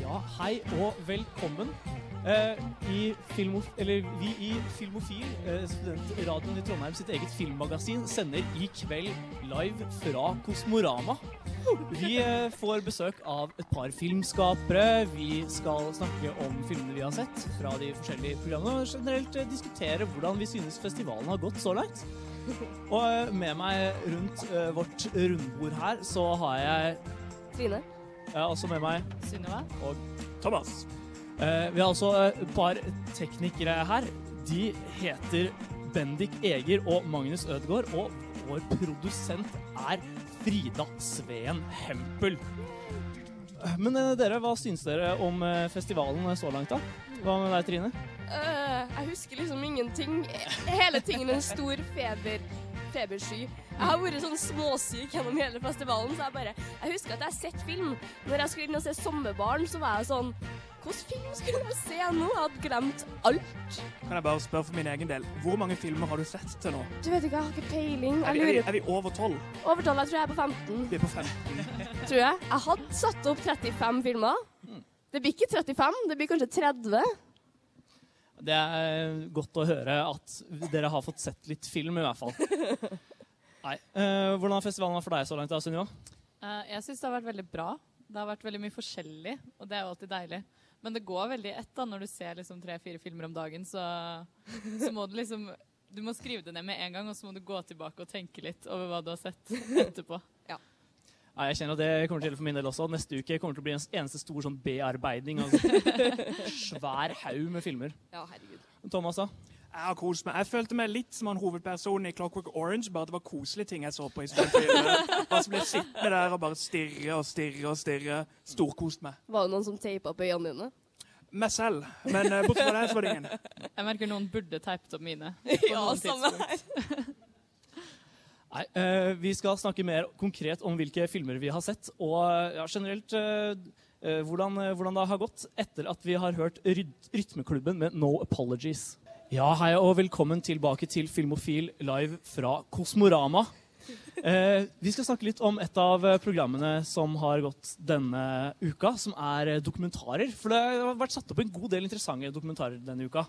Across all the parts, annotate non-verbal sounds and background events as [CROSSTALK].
Ja, hei og velkommen. Eh, i Filmof eller vi i Filmofil, eh, studentradioen i Trondheim sitt eget filmmagasin, sender i kveld live fra Kosmorama. Vi eh, får besøk av et par filmskapere. Vi skal snakke om filmene vi har sett fra de forskjellige programmene, og generelt eh, diskutere hvordan vi synes festivalen har gått så langt. Og eh, med meg rundt eh, vårt rundbord her, så har jeg Trine. Jeg har også med meg Sunniva. og Thomas. Eh, vi har altså eh, et par teknikere her. De heter Bendik Eger og Magnus Ødegaard, og vår produsent er Frida Sveen Hempel. Eh, Men eh, dere, hva syns dere om eh, festivalen så langt, da? Hva med deg, Trine? Uh, jeg husker liksom ingenting. Hele tingen er en stor feber, febersky. Jeg har vært sånn småsyk gjennom hele festivalen, så jeg bare Jeg husker at jeg har sett film. Når jeg skulle inn og se Sommerbarn, så var jeg sånn Hvilken film skulle jeg se nå? Jeg hadde glemt alt. Kan jeg bare spørre for min egen del, hvor mange filmer har du sett til nå? Du vet ikke, jeg har ikke peiling. Er Jeg vi, er vi, er vi over 12? tolv. jeg tror jeg er på 15. Vi er på 15. Tror jeg. Jeg hadde satt opp 35 filmer. Det blir ikke 35, det blir kanskje 30. Det er godt å høre at dere har fått sett litt film, i hvert fall. [LAUGHS] Nei. Uh, hvordan har festivalen vært for deg så langt, da, Sunniva? Uh, jeg syns det har vært veldig bra. Det har vært veldig mye forskjellig, og det er jo alltid deilig. Men det går veldig i ett da, når du ser liksom tre-fire filmer om dagen, så, så må du liksom Du må skrive det ned med en gang, og så må du gå tilbake og tenke litt over hva du har sett etterpå. Nei, jeg kjenner at det kommer til for min del også. Neste uke kommer til å bli en eneste stor sånn bearbeiding. Altså. [LAUGHS] Svær haug med filmer. Ja, herregud. Thomas, da? Jeg har kost meg. Jeg følte meg litt som han hovedpersonen i Clockwork Orange, bare det var koselige ting jeg så på i spillfilmer. Og så ble jeg sittende der og bare stirre og stirre og stirre. Storkost meg. Var det noen som teipa opp øynene dine? Meg selv. Men uh, bortsett fra det, så var det ingen. Jeg merker noen burde teipet opp mine. [LAUGHS] Ja, noen samme her. Nei, eh, vi skal snakke mer konkret om hvilke filmer vi har sett, og ja, generelt eh, eh, hvordan, eh, hvordan det har gått etter at vi har hørt ryt Rytmeklubben med No Apologies. Ja, hei og velkommen tilbake til Filmofil live fra Kosmorama. Eh, vi skal snakke litt om et av eh, programmene som har gått denne uka, som er eh, dokumentarer. For det har vært satt opp en god del interessante dokumentarer denne uka.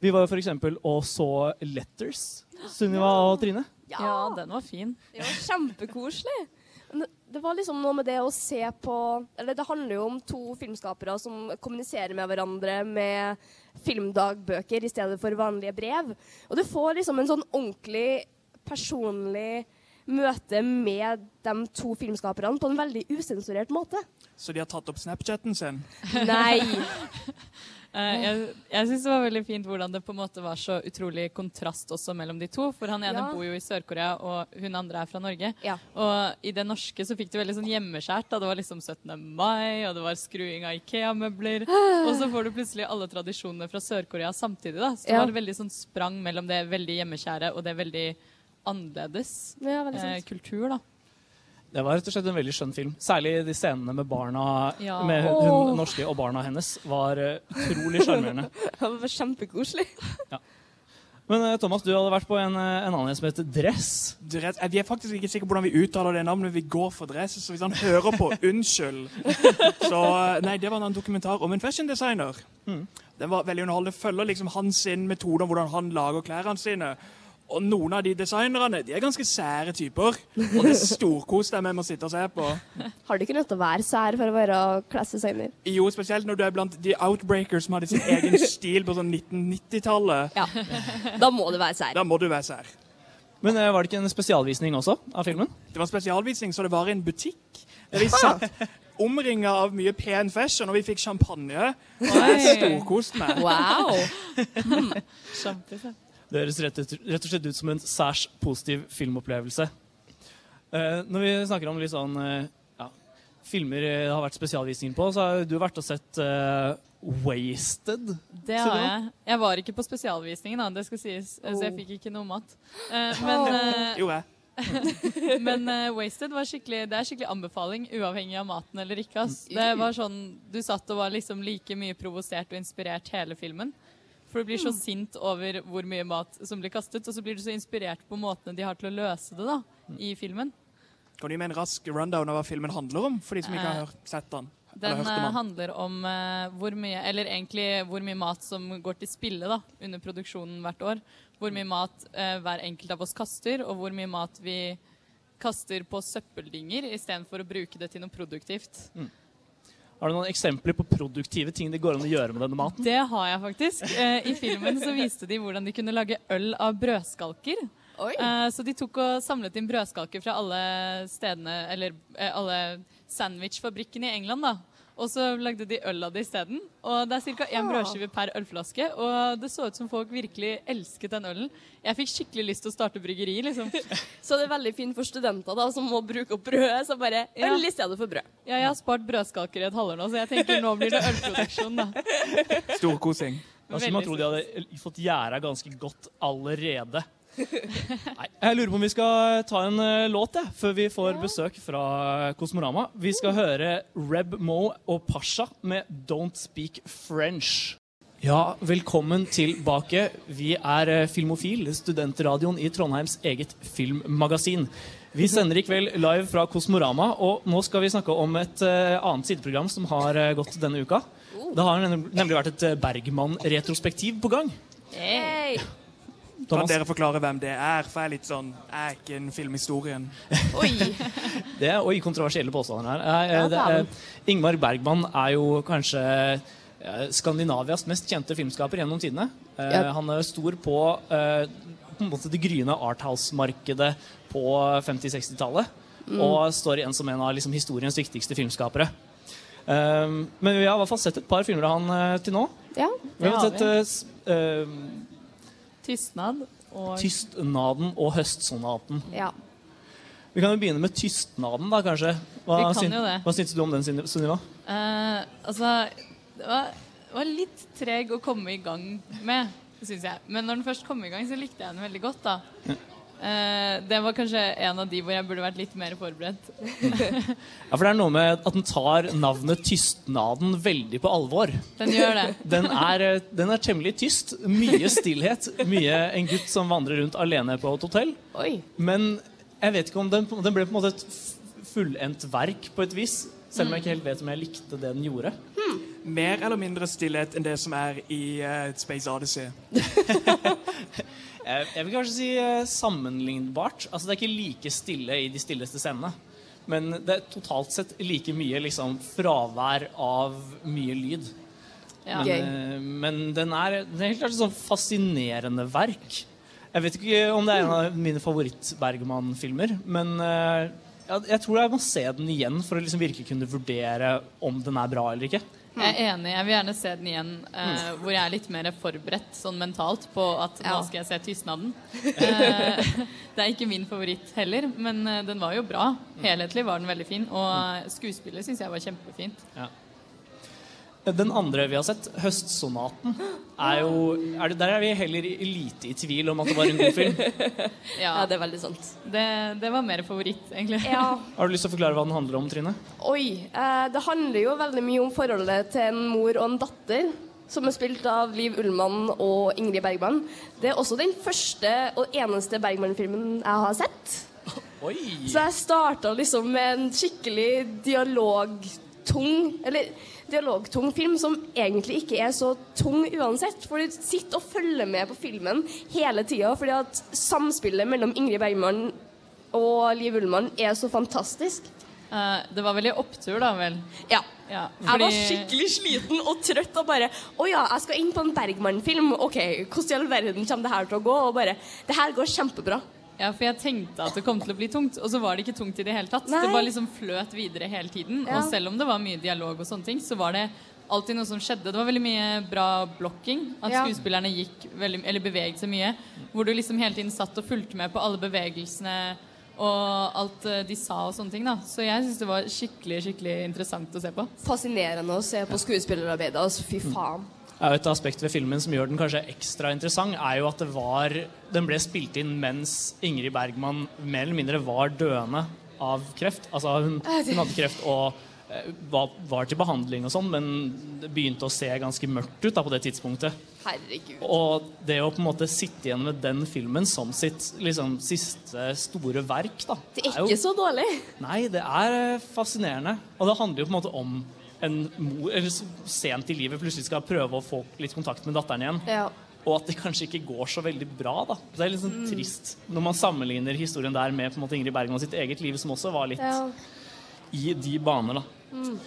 Vi var jo eksempel og så Letters, Sunniva og Trine. Ja, den var fin. Det var kjempekoselig. Det- Det var liksom noe med det å se på Eller det handler jo om to filmskapere som kommuniserer med hverandre med filmdagbøker i stedet for vanlige brev. Og du får liksom en sånn ordentlig personlig møte med de to filmskaperne på en veldig usensurert måte. Så de har tatt opp Snapchaten sin. Nei! [LAUGHS] Eh, jeg jeg syns det var veldig fint hvordan det på en måte var så utrolig kontrast også mellom de to. For han ene Ja. bor jo i Sør-Korea, og hun andre er fra Norge. Ja. Og i det norske så fikk du veldig sånn hjemmeskjært. da Det var liksom 17. mai, og det var skruing av Ikea-møbler. Og så får du plutselig alle tradisjonene fra Sør-Korea samtidig. da Så det var veldig sånn sprang mellom det veldig hjemmekjære og det veldig annerledes Ja, veldig eh, kultur, da. Det var rett og slett en veldig skjønn film. Særlig de scenene med barna Ja. med hun oh. norske og barna hennes var eh, utrolig sjarmerende. [LAUGHS] Det var kjempekoselig. Men eh, Thomas, du hadde vært på en, eh, en annen som heter Dress. Dress. Vi er faktisk ikke sikre på hvordan vi uttaler det navnet. Vi går for dress, så hvis han hører på, [LAUGHS] unnskyld. Så nei, det var en dokumentar om en fashion designer. Den var veldig underholdende. Følger liksom hans sin metode om hvordan han lager klærne sine. Og noen av de designerne de er ganske sære typer. Og det storkoste jeg med med å sitte og se på. Har du ikke nødt til å være sær for å være klesdesigner? Jo, spesielt når du er blant de outbreakers som hadde sin egen stil på sånn 1990-tallet. Ja. Da må du være sær. Da må du være sær. Men eh, var det ikke en spesialvisning også av filmen? Det var en spesialvisning, så det var i en butikk. Der vi satt omringa av mye pen fashion, og vi fikk champagne. Og jeg storkoste meg. Wow! [LAUGHS] Kjempefint. Det høres rett, rett og slett ut som en særs positiv filmopplevelse. Eh, når vi snakker om litt sånn eh, ja, filmer det har vært spesialvisninger på, så har du vært og sett eh, Wasted. Det har jeg. Jeg var ikke på spesialvisningen, da, det skal sies, så jeg Oh. fikk ikke noe mat. Eh, men eh, Gjorde jeg. [LAUGHS] men Wasted var skikkelig, det er skikkelig anbefaling, uavhengig av maten eller ikke. Ass. Det var sånn, Du satt og var liksom like mye provosert og inspirert hele filmen. For du blir så sint over hvor mye mat som blir kastet, og så blir du så inspirert på måtene de har til å løse det da, i filmen. Kan du gi meg en rask rundown av hva filmen handler om, for de som ikke Eh, har hørt, sett den? Den om eh, handler om uh, hvor mye, eller egentlig hvor mye mat som går til spille da, under produksjonen hvert år. Hvor mye mat uh, hver enkelt av oss kaster, og hvor mye mat vi kaster på søppeldynger istedenfor å bruke det til noe produktivt. Har du noen eksempler på produktive ting det går an å gjøre med denne maten? Det har jeg faktisk. Eh, I filmen så viste de hvordan de kunne lage øl av brødskalker. Oi. Eh, så de tok og samlet inn brødskalker fra alle stedene, eller eh, alle sandwichfabrikkene i England, da. Og så lagde de øl av det isteden. Og det er ca. én Ah. brødskive per ølflaske. Og det så ut som folk virkelig elsket den ølen. Jeg fikk skikkelig lyst til å starte bryggeri, liksom. [LAUGHS] Så det er veldig fint for studenter da, som må bruke opp brødet. Så bare Ja. øl i stedet for brød. Ja, jeg har spart brødskalker i et halvår nå, så jeg tenker nå blir det ølproduksjon, da. Storkosing. Da skulle man Veldig tro de hadde fått gjæra ganske godt allerede. Nei, jeg lurer på om vi skal ta en eh, låt jeg, før vi får besøk fra Kosmorama. Vi skal høre Reb Mo og Pasha med 'Don't Speak French'. Ja, velkommen tilbake. Vi er eh, Filmofil, studentradioen i Trondheims eget filmmagasin. Vi sender i kveld live fra Kosmorama, og nå skal vi snakke om et eh, annet sideprogram som har eh, gått denne uka. Det har nemlig vært et eh, Bergman-retrospektiv på gang. Hey. Kan dere forklare hvem det er? For jeg er litt sånn Jeg er ikke en filmhistorien. [LAUGHS] Oi. [LAUGHS] det er oi, kontroversielle påstander her. Eh, det er, Ingmar Bergman er jo kanskje eh, Skandinavias mest kjente filmskaper gjennom tidene. Eh, Ja. Han er stor på, eh, på en måte det gryende arthouse-markedet på 50-60-tallet. Mm. Og står igjen som en av liksom, historiens viktigste filmskapere. Um, men vi har i hvert fall sett et par filmer av han eh, til nå. Ja. Vi har har sett eh, eh, Tystnad og Tystnaden og Høstsonaten. ja. Vi kan jo begynne med Tystnaden, da, kanskje. Hva, Vi kan syn- jo det. hva syns du om den, Sunniva? Uh, altså, det var, det var litt treg å komme i gang med, syns jeg. Men når den først kom i gang, så likte jeg den veldig godt, da. Eh, det var kanskje en av de hvor jeg burde vært litt mer forberedt. Ja, for det er noe med at den tar navnet Tystnaden veldig på alvor. Den gjør det. [LAUGHS] Den er, eh, den er temmelig tyst. Mye stillhet. Mye en gutt som vandrer rundt alene på et hotell. Oi. Men jeg vet ikke om den, den ble på en måte et fullendt verk på et vis. Selv om jeg ikke helt vet om jeg likte det den gjorde. Mer eller mindre stillhet enn det som er i uh, Space Odyssey. [LAUGHS] Jeg, jeg vil kanskje si eh, sammenlignbart. Altså Det er ikke like stille i de stilleste scenene. Men det er totalt sett like mye liksom, fravær av mye lyd. Ja. Men, eh, men den er, den er helt klart et sånn fascinerende verk. Jeg vet ikke om det er en av mine favoritt-Bergman-filmer, men eh, ja, jeg tror jeg må se den igjen for å liksom virkelig kunne vurdere om den er bra eller ikke. Jeg er enig. Jeg vil gjerne se den igjen eh, hvor jeg er litt mer forberedt sånn mentalt på at nå skal jeg se 'Tystnaden'. [LAUGHS] Eh, det er ikke min favoritt heller, men eh, den var jo bra. Helhetlig var den veldig fin, og skuespillet syns jeg var kjempefint. Den andre vi har sett, 'Høstsonaten', er jo er det, Der er vi heller lite i tvil om at det var en god film. [LAUGHS] Ja, Ja, det er veldig sant. det, det var mer favoritt, egentlig. Ja. [LAUGHS] Har du lyst til å forklare hva den handler om, Trine? Oi. Eh, det handler jo veldig mye om forholdet til en mor og en datter. Som er spilt av Liv Ullmann og Ingrid Bergman. Det er også den første og eneste Bergman-filmen jeg har sett. [LAUGHS] Oi! Så jeg starta liksom med en skikkelig dialogtung Eller dialogtung film som egentlig ikke er så tung uansett. For du sitter og følger med på filmen hele tida fordi at samspillet mellom Ingrid Bergman og Liv Ullmann er så fantastisk. Uh, det var veldig opptur, da vel. Ja. Ja, Jeg var skikkelig sliten og trøtt og bare Å ja, jeg skal inn på en Bergman-film. OK, hvordan i all verden kommer det her til å gå? Og bare Det her går kjempebra. Ja, for jeg tenkte at det kom til å bli tungt, og så var det ikke tungt i det hele tatt. Nei. Det bare liksom fløt videre hele tiden. Ja. Og selv om det var mye dialog og sånne ting, så var det alltid noe som skjedde. Det var veldig mye bra blokking. At Ja. skuespillerne gikk veldig, eller beveget seg mye. Hvor du liksom hele tiden satt og fulgte med på alle bevegelsene og alt eh, de sa og sånne ting. da. Så jeg syns det var skikkelig skikkelig interessant å se på. Fascinerende å se på skuespillerarbeidet. Altså, fy faen. Ja, Et aspekt ved filmen som gjør den kanskje ekstra interessant, er jo at det var, den ble spilt inn mens Ingrid Bergman mer eller mindre var døende av kreft. Altså Hun, hun hadde kreft og eh, var, var til behandling og sånn, men det begynte å se ganske mørkt ut da på det tidspunktet. Herregud. Og det å på en måte sitte igjen med den filmen som sitt liksom, siste store verk da, Det er jo- ikke så dårlig. Nei, det er eh, fascinerende. Og det handler jo på en måte om en mor eller sent i livet plutselig skal prøve å få litt kontakt med datteren igjen. Ja. Og at det kanskje ikke går så veldig bra. da. Det er litt sånn Mm. trist når man sammenligner historien der med på en måte Ingrid Bergman sitt eget liv, som også var litt ja. i de baner. da. Mm.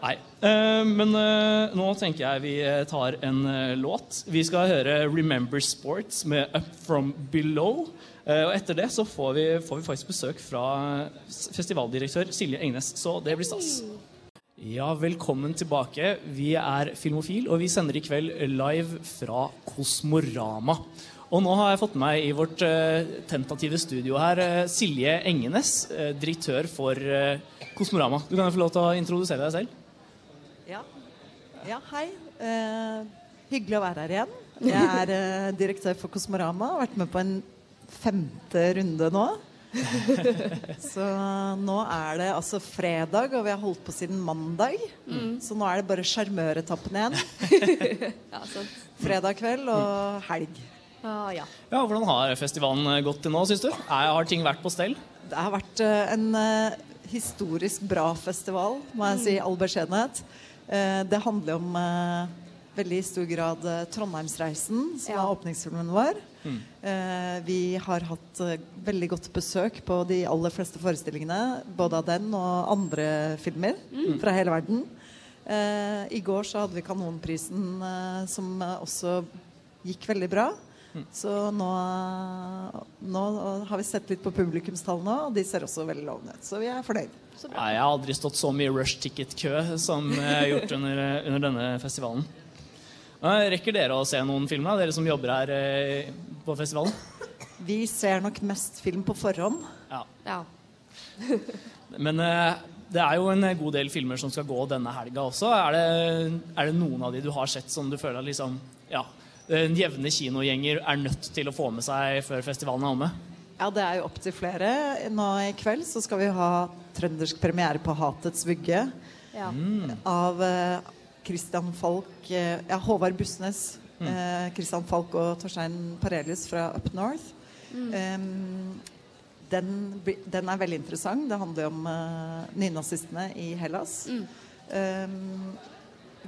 Nei. Uh, men uh, nå tenker jeg vi eh, tar en uh, låt. Vi skal høre 'Remember Sports' med 'Up From Below'. Og etter det så får vi, får vi faktisk besøk fra festivaldirektør Silje Engnes, så det blir stas. Ja, velkommen tilbake. Vi er Filmofil, og vi sender i kveld live fra Kosmorama. Og nå har jeg fått med meg i vårt uh, tentative studio her uh, Silje Engenes, uh, direktør for Kosmorama. Du kan jo få lov til å introdusere deg selv. Ja, ja hei. Hyggelig å være her igjen. Jeg er direktør for Kosmorama. Har vært med på en femte runde nå. [LAUGHS] Så nå er det altså fredag, og vi har holdt på siden mandag. Så nå er det bare sjarmøretappen igjen. [LAUGHS] ja, sant. Fredag kveld og helg. Ah, ja. Ja, Hvordan har festivalen eh, gått til nå, syns du? Er, har ting vært på stell? Det har vært uh, en uh, historisk bra festival, må jeg si i all beskjedenhet. Uh, det handler om veldig i stor grad eh, Trondheimsreisen, som Ja. var åpningsfilmen vår. Eh, vi har hatt eh, veldig godt besøk på de aller fleste forestillingene. Både av den og andre filmer fra hele verden. Eh, I går så hadde vi Kanonprisen, eh, som også gikk veldig bra. Så nå, nå har vi sett litt på publikumstallene, og de ser også veldig lovende ut. Så vi er fornøyd. Nei, jeg har aldri stått så mye rush ticket-kø som jeg har gjort under, under denne festivalen. Rekker dere å se noen filmer, da, dere som jobber her eh, på festivalen? Vi ser nok mest film på forhånd. Ja. ja. [LAUGHS] Men eh, det er jo en god del filmer som skal gå denne helga også. Er det, er det noen av de du har sett som du føler at liksom, ja, en jevne kinogjenger er nødt til å få med seg før festivalen er omme? Ja, det er jo opptil flere. Nå i kveld så skal vi ha trøndersk premiere på 'Hatets vugge' ja. av eh, Christian Falk eh, Ja, Håvard Bussnes. Mm. Christian Falk og Torstein Parelius fra Up North. Mm. den, den er veldig interessant. Det handler om uh, nynazistene i Hellas. Mm.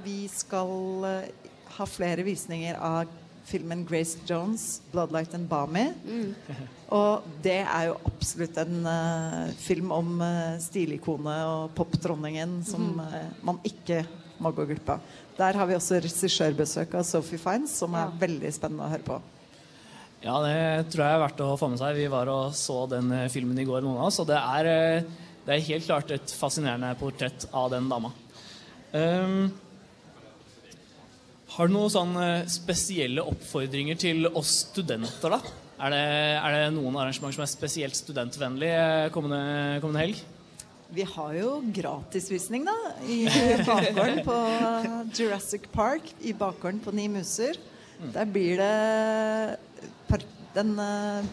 vi skal eh, ha flere visninger av filmen Grace Jones, 'Bloodlight and Balmy'. [LAUGHS] Og det er jo absolutt en uh, film om uh, stilikonet og popdronningen som uh, man ikke må gå glipp av. Der har vi også regissørbesøk av Sophie Fines, som er Ja. veldig spennende å høre på. Ja, det tror jeg er verdt å få med seg. Vi var og så den eh, filmen i går, noen av oss, og det er, eh, det er helt klart et fascinerende portrett av den dama. Um, har du noen sånn eh, spesielle oppfordringer til oss studenter, da? Er det, er det noen arrangementer som er spesielt studentvennlige eh, kommende, kommende helg? Vi har jo gratisvisning da, i bakgården på Jurassic Park. I bakgården på Ni muser. Der blir det Den eh,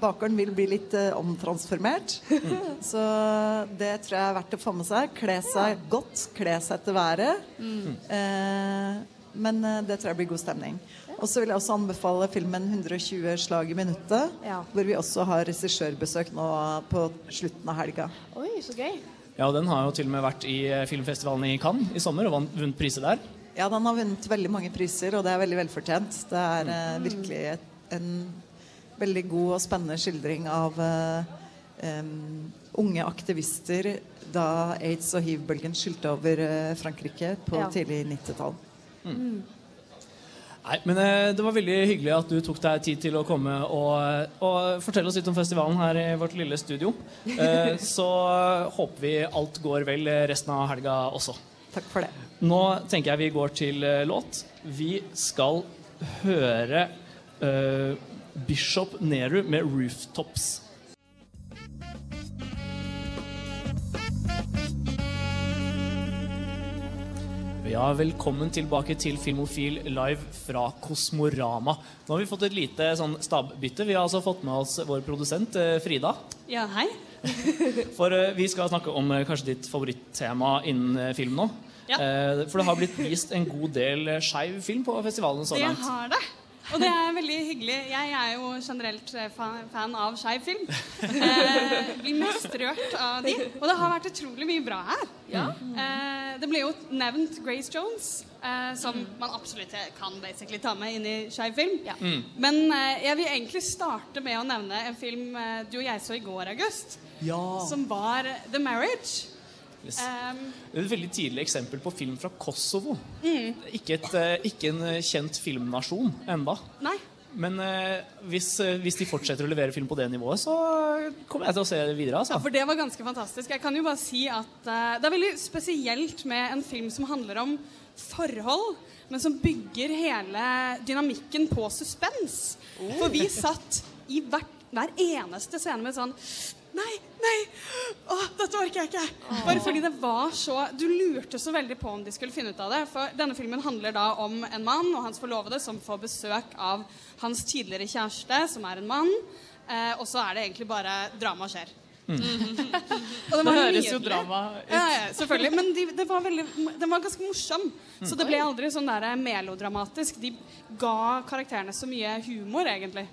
bakgården vil bli litt eh, omtransformert. Så det tror jeg er verdt å få med seg. Kle seg godt, kle seg etter været. Eh, men det tror jeg blir god stemning. Og så vil jeg også anbefale filmen 120 slag i minuttet. Ja. Hvor vi også har regissørbesøk nå på slutten av helga. Oi, så gøy. Ja, og Den har jo til og med vært i eh, filmfestivalen i Cannes i sommer og vunnet priser der. Ja, den har vunnet veldig mange priser, og det er veldig velfortjent. Det er eh, virkelig et, en veldig god og spennende skildring av eh, Um, unge aktivister da aids- og hiv-bølgen skylte over uh, Frankrike på Ja. tidlig 90-tall. Nei, men eh, Det var veldig hyggelig at du tok deg tid til å komme og, og fortelle oss litt om festivalen her i vårt lille studio. [LAUGHS] Eh, så håper vi alt går vel resten av helga også. Takk for det. Nå tenker jeg vi går til eh, låt. Vi skal høre uh, Bishop Neru med 'Rooftops'. Ja, velkommen tilbake til Filmofil live fra Kosmorama. Nå har vi fått et lite sånn stabbytte. Vi har altså fått med oss vår produsent eh, Frida. Ja, hei. [LAUGHS] [LAUGHS] For eh, vi skal snakke om eh, kanskje ditt favorittema innen film nå. Ja. For det har blitt vist en god del skeiv film på festivalen så Det langt. har det. Og det er veldig hyggelig. Jeg er jo generelt eh, fan av skeiv film. [LAUGHS] Eh, blir mest rørt av de. Og det har vært utrolig mye bra her. Eh, det ble jo nevnt Grace Jones, eh, som man absolutt kan basically ta med inn i skeiv film. Mm. Men eh, jeg vil egentlig starte med å nevne en film eh, du og jeg så i går, August. Ja. Som var The Marriage. Yes. Um, Det er Et veldig tidlig eksempel på film fra Kosovo. Mm. Ikke, et, eh, ikke en eh, kjent filmnasjon enda. Nei. Men eh, hvis, eh, hvis de fortsetter å levere film på det nivået, så kommer jeg til å se det videre. Ja, Altså. for det var ganske fantastisk. Jeg kan jo bare si at eh, Det er veldig spesielt med en film som handler om forhold, men som bygger hele dynamikken på suspens. For vi satt i hvert, hver eneste scene med sånn Nei, nei! Å, dette orker jeg ikke! Bare fordi det var så Du lurte så veldig på om de skulle finne ut av det. For denne filmen handler da om en mann og hans forlovede som får besøk av hans tidligere kjæreste, som er en mann. Eh, og så er det egentlig bare drama skjer. [LAUGHS] Og Det var høres jo drama ut. Ja, ja, selvfølgelig. Men de, det var veldig, den var ganske morsom. Så det ble aldri sånn der melodramatisk. De ga karakterene så mye humor, egentlig.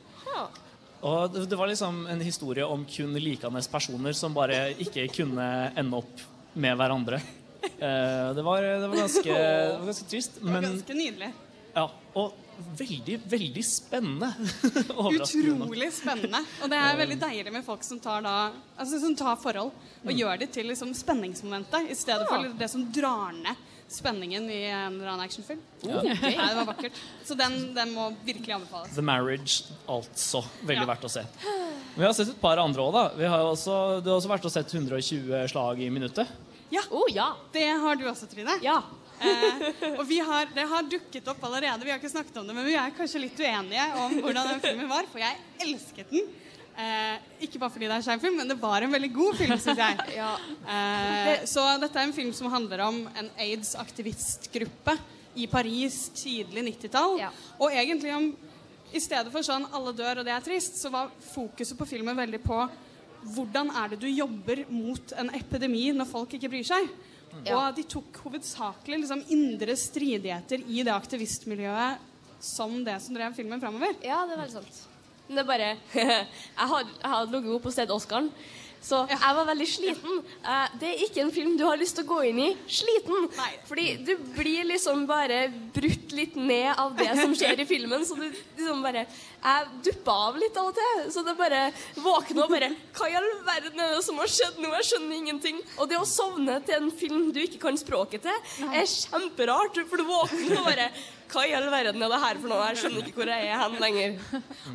Og det, var liksom en historie om kun likende personer som bare ikke kunne ende opp med hverandre. Eh, det, var, det, var ganske, [LAUGHS] det var ganske trist, Det var ganske nydelig. ja, Og veldig, veldig spennende. [LAUGHS] Utrolig spennende. Og det er veldig deilig med folk som tar, da, altså, som tar forhold og gjør det til liksom, spenningsmomentet, i stedet for det som drar ned spenningen i en eller annen actionfilm. Ja. Nei, det var vakkert. Så den, den må virkelig anbefales. The Marriage, altså. Veldig Ja. verdt å se. Men vi har sett et par andre òg, da. Vi har også, du har også vært og sett 120 slag i minuttet. Ja. Oh, ja. Det har du også, Trine. Ja. Eh, og vi har, det har dukket opp allerede. Vi har ikke snakket om det, men vi er kanskje litt uenige om hvordan den filmen var. For jeg elsket den. Eh, ikke bare fordi det er skeiv film, men det var en veldig god film, syns jeg. [LAUGHS] Ja. Eh, så dette er en film som handler om en aids-aktivistgruppe i Paris tidlig 90-tall. Ja. Og egentlig om I stedet for sånn 'alle dør, og det er trist', så var fokuset på filmen veldig på hvordan er det du jobber mot en epidemi når folk ikke bryr seg? Ja. Og de tok hovedsakelig liksom, indre stridigheter i det aktivistmiljøet som det som drev filmen framover. Ja, det er veldig sant. Men det er bare [LAUGHS] Jeg hadde ligget oppe og sett Oscaren, så jeg var veldig sliten. Eh, det er ikke en film du har lyst til å gå inn i sliten. Nei. Fordi du blir liksom bare brutt litt ned av det som skjer i filmen. Så du liksom bare Jeg duppa av litt av og til. Så det bare våkner og bare Hva i all verden er det som har skjedd nå? Jeg skjønner ingenting. Og det å sovne til en film du ikke kan språket til, er kjemperart. For du våkner og bare Hva i all verden er det her for noe? Jeg skjønner ikke hvor jeg er hen lenger.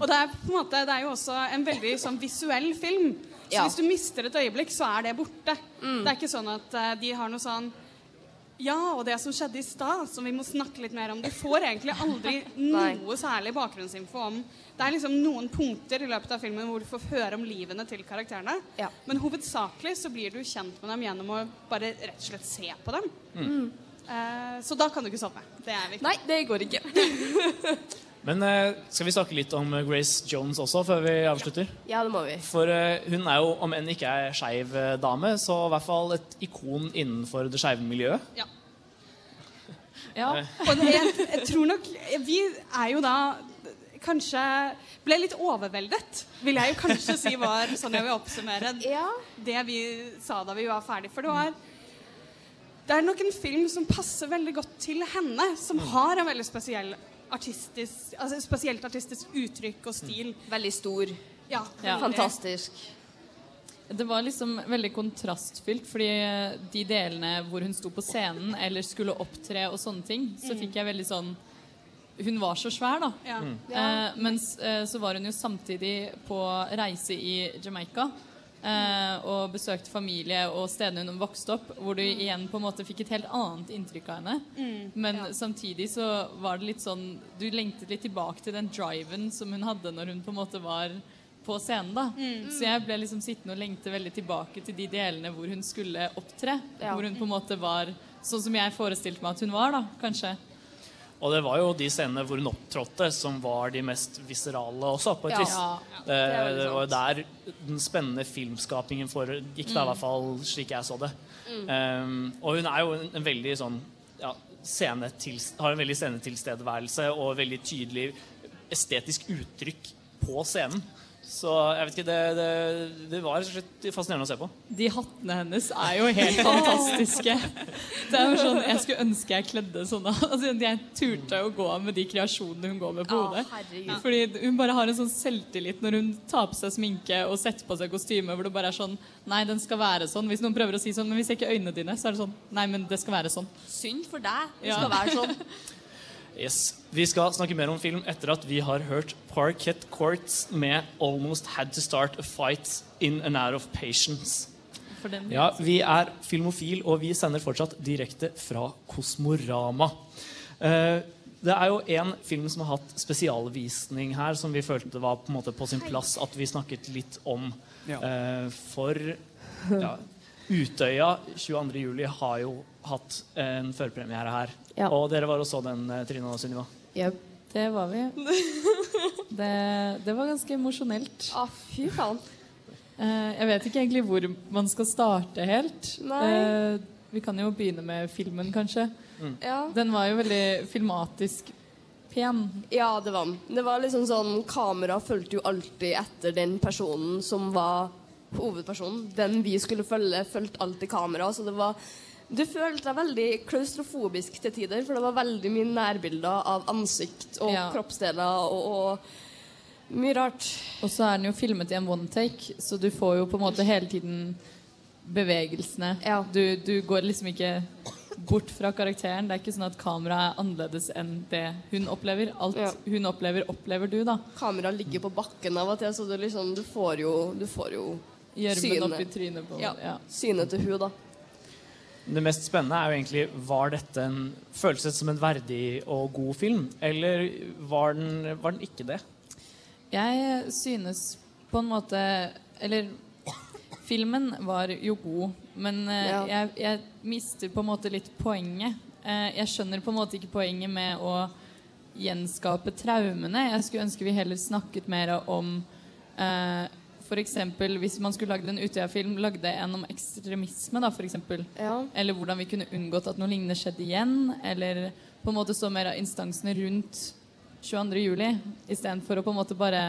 Og det er, på en måte, det er jo også en veldig sånn visuell film. Så Ja. hvis du mister et øyeblikk, så er det borte. Det er ikke sånn at uh, de har noe sånn Ja, og det som skjedde i stad, som vi må snakke litt mer om. Du får egentlig aldri [LAUGHS] noe særlig bakgrunnsinfo om Det er liksom noen punkter i løpet av filmen hvor du får høre om livene til karakterene. Ja. Men hovedsakelig så blir du kjent med dem gjennom å bare rett og slett se på dem. Eh, så da kan du ikke sove. Det er viktig. Nei, det går ikke. [LAUGHS] Men eh, skal vi snakke litt om eh, Grace Jones også, før vi avslutter? Ja, det må vi. For eh, hun er jo, om enn ikke er skeiv eh, dame, så i hvert fall et ikon innenfor det skeive miljøet. Ja. Ja. Og det, jeg, jeg tror nok Vi er jo da kanskje ble litt overveldet, vil jeg jo kanskje si var sånn jeg vil oppsummere Ja. det vi sa da vi var ferdig. For det var Det er nok en film som passer veldig godt til henne, som har en veldig spesiell artistisk, altså spesielt artistisk uttrykk og stil. Veldig stor. Ja, Ja. Fantastisk. Det var liksom veldig kontrastfylt, fordi de delene hvor hun sto på scenen eller skulle opptre og sånne ting, så fikk jeg veldig sånn Hun var så svær, da. Ja. Eh, mens eh, så var hun jo samtidig på reise i Jamaica. Eh, og besøkte familie og stedene hun vokste opp, hvor du igjen på en måte fikk et helt annet inntrykk av henne. Men samtidig så var det litt sånn Du lengtet litt tilbake til den driven som hun hadde når hun på en måte var på scenen. da. Så jeg ble liksom sittende og lengte veldig tilbake til de delene hvor hun skulle opptre. Ja. Hvor hun på en måte var sånn som jeg forestilte meg at hun var, da, kanskje. Og det var jo de scenene hvor hun opptrådte, som var de mest viserale også, på et Ja. vis. Ja. Det, er det var jo der den spennende filmskapingen foregikk, da, i hvert fall slik jeg så det. Um, og hun er jo en, en veldig sånn ja, til, har en veldig scenetilstedeværelse og veldig tydelig estetisk uttrykk på scenen. Så jeg vet ikke, det, det, det var fascinerende å se på. De hattene hennes er jo helt [LAUGHS] fantastiske. Det er jo sånn, Jeg skulle ønske jeg kledde sånn. Altså, jeg turte å gå med de kreasjonene hun går med på hodet. herregud. Fordi hun bare har en sånn selvtillit når hun tar på seg sminke og setter på seg kostyme hvor det bare er sånn Nei, den skal være sånn. Hvis noen prøver å si sånn, men vi ser ikke øynene dine, så er det sånn Nei, men det skal være sånn. Synd for deg. Det Ja. skal være sånn. [LAUGHS] Yes. Vi skal snakke mer om film etter at vi har hørt Parkett Courts med 'Almost Had To Start A Fight In and Out of Patience'. Ja, Vi er Filmofil, og vi sender fortsatt direkte fra Kosmorama. Eh, det er jo en film som har hatt spesialvisning her, som vi følte var på, en måte på sin plass at vi snakket litt om. Ja. Eh, for ja, Utøya 22.07. har jo hatt en førpremiere her. Ja. Og dere var og så den, eh, Trine og Sunniva. Jep. Det var vi. [LAUGHS] Det, det var ganske emosjonelt. Å, fy faen. Eh, jeg vet ikke egentlig hvor man skal starte helt. Nei. Eh, vi kan jo begynne med filmen, kanskje. Ja. Den var jo veldig filmatisk pen. ja, det var den. Det var liksom sånn Kamera fulgte jo alltid etter den personen som var hovedpersonen. Den vi skulle følge, fulgte alltid kamera. Så det var Du følte deg veldig klaustrofobisk til tider, for det var veldig mye nærbilder av ansikt og Ja. kroppsdeler og, og mye rart. Og så er den jo filmet i en one take, så du får jo på en måte hele tiden bevegelsene. Ja. Du, du går liksom ikke bort fra karakteren. Det er ikke sånn at kameraet er annerledes enn det hun opplever. Alt Ja. hun opplever, opplever du, da. Kamera ligger på bakken av og til, så du liksom Du får jo, du får jo Gjørmen Synet. oppi trynet på Ja. ja. synet til hun da. Det mest spennende er jo egentlig Var dette en følelse som en verdig og god film, eller var den, var den ikke det? Jeg synes på en måte Eller filmen var jo god, men eh, Ja. jeg, jeg mister på en måte litt poenget. Eh, jeg skjønner på en måte ikke poenget med å gjenskape traumene. Jeg skulle ønske vi heller snakket mer om eh, F.eks. hvis man skulle lagd en Utøya-film, lagde en om ekstremisme, da, eksempel. Ja. Eller hvordan vi kunne unngått at noe lignende skjedde igjen. Eller på en måte så mer av instansene rundt 22. juli, istedenfor å på en måte bare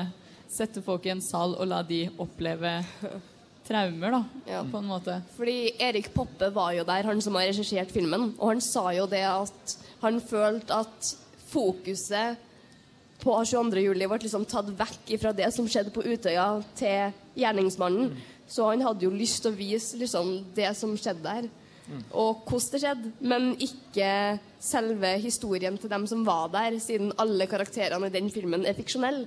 sette folk i en sal og la de oppleve [LAUGHS] traumer, da, Ja. på en måte. Fordi Erik Poppe var jo der, han som har regissert filmen, og han sa jo det at han følte at fokuset på 22. juli ble liksom tatt vekk fra det som skjedde på Utøya, til gjerningsmannen. Så han hadde jo lyst til å vise liksom det som skjedde der, og hvordan det skjedde, men ikke selve historien til dem som var der, siden alle karakterene i den filmen er fiksjonelle.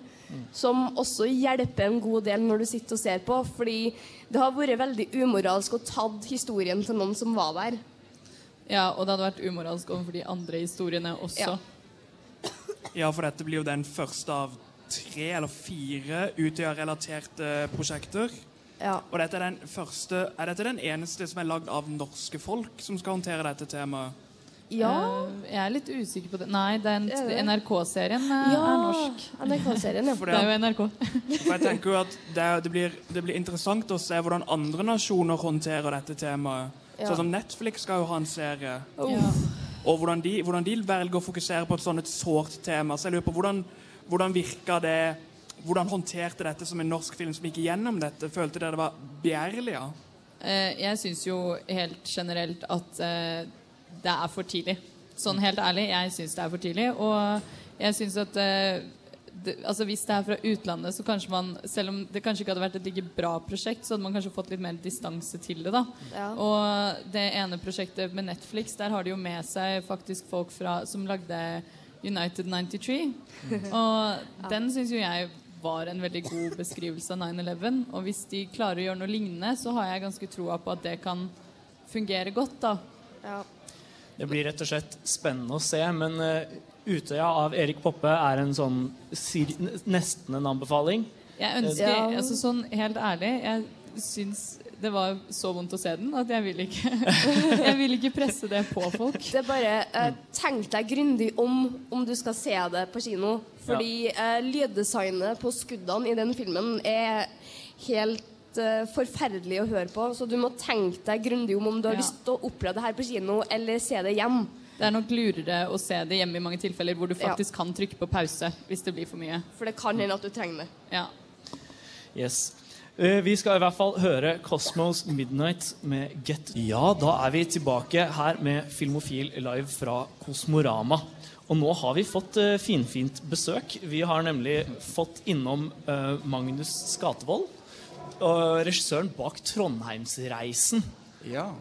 Som også hjelper en god del når du sitter og ser på, fordi det har vært veldig umoralsk å tatt historien til noen som var der. Ja, og det hadde vært umoralsk overfor de andre historiene også. Ja. Ja, for dette blir jo den første av tre eller fire Utøya-relaterte prosjekter. Ja. Og dette er den første Er dette den eneste som er lagd av norske folk som skal håndtere dette temaet? Ja. Eh, jeg er litt usikker på det. Nei, den Er? NRK-serien ja, er norsk. NRK-serien, ja. For [LAUGHS] Det er jo NRK. for jeg tenker jo at det, det, blir, det blir interessant å se hvordan andre nasjoner håndterer dette temaet. Ja. Sånn som Netflix skal jo ha en serie. Ja. Og hvordan de, hvordan de velger å fokusere på et sånt et sårt tema. Så jeg lurer på hvordan, hvordan virka det Hvordan håndterte dette som en norsk film som gikk gjennom dette? Følte dere det var begjærlig? Ja? Eh, jeg syns jo helt generelt at eh, det er for tidlig. Sånn helt ærlig, jeg syns det er for tidlig. Og jeg syns at eh, det, altså Hvis det er fra utlandet, så kanskje man Selv om det kanskje ikke hadde vært et like bra prosjekt, så hadde man kanskje fått litt mer distanse til det. da Ja. Og det ene prosjektet med Netflix, der har de jo med seg faktisk folk fra, som lagde United 93. Og den syns jo jeg var en veldig god beskrivelse av 9-11. Og hvis de klarer å gjøre noe lignende, så har jeg ganske troa på at det kan fungere godt. da Ja. Det blir rett og slett spennende å se, men eh, Utøya av Erik Poppe er en sånn sir- nesten en anbefaling. Jeg ønsker, Ja. altså sånn helt ærlig, jeg syns det var så vondt å se den at jeg vil ikke [LAUGHS] Jeg vil ikke presse det på folk. Det er bare eh, Tenk deg grundig om om du skal se det på kino. Fordi eh, lyddesignet på skuddene i den filmen er helt eh, forferdelig å høre på. Så du må tenke deg grundig om om du har Ja. lyst til å oppleve det her på kino, eller se det hjem. Det er nok lurere å se det hjemme i mange tilfeller hvor du Ja. faktisk kan trykke på pause hvis det blir for mye. For det kan hende at du trenger det. Ja. Yes. Eh, Vi skal i hvert fall høre Cosmos Midnight med Get. Ja, da er vi tilbake her med Filmofil live fra Kosmorama. Og nå har vi fått eh, finfint besøk. Vi har nemlig fått innom eh, Magnus Skatevold, og regissøren bak Trondheimsreisen. Ja,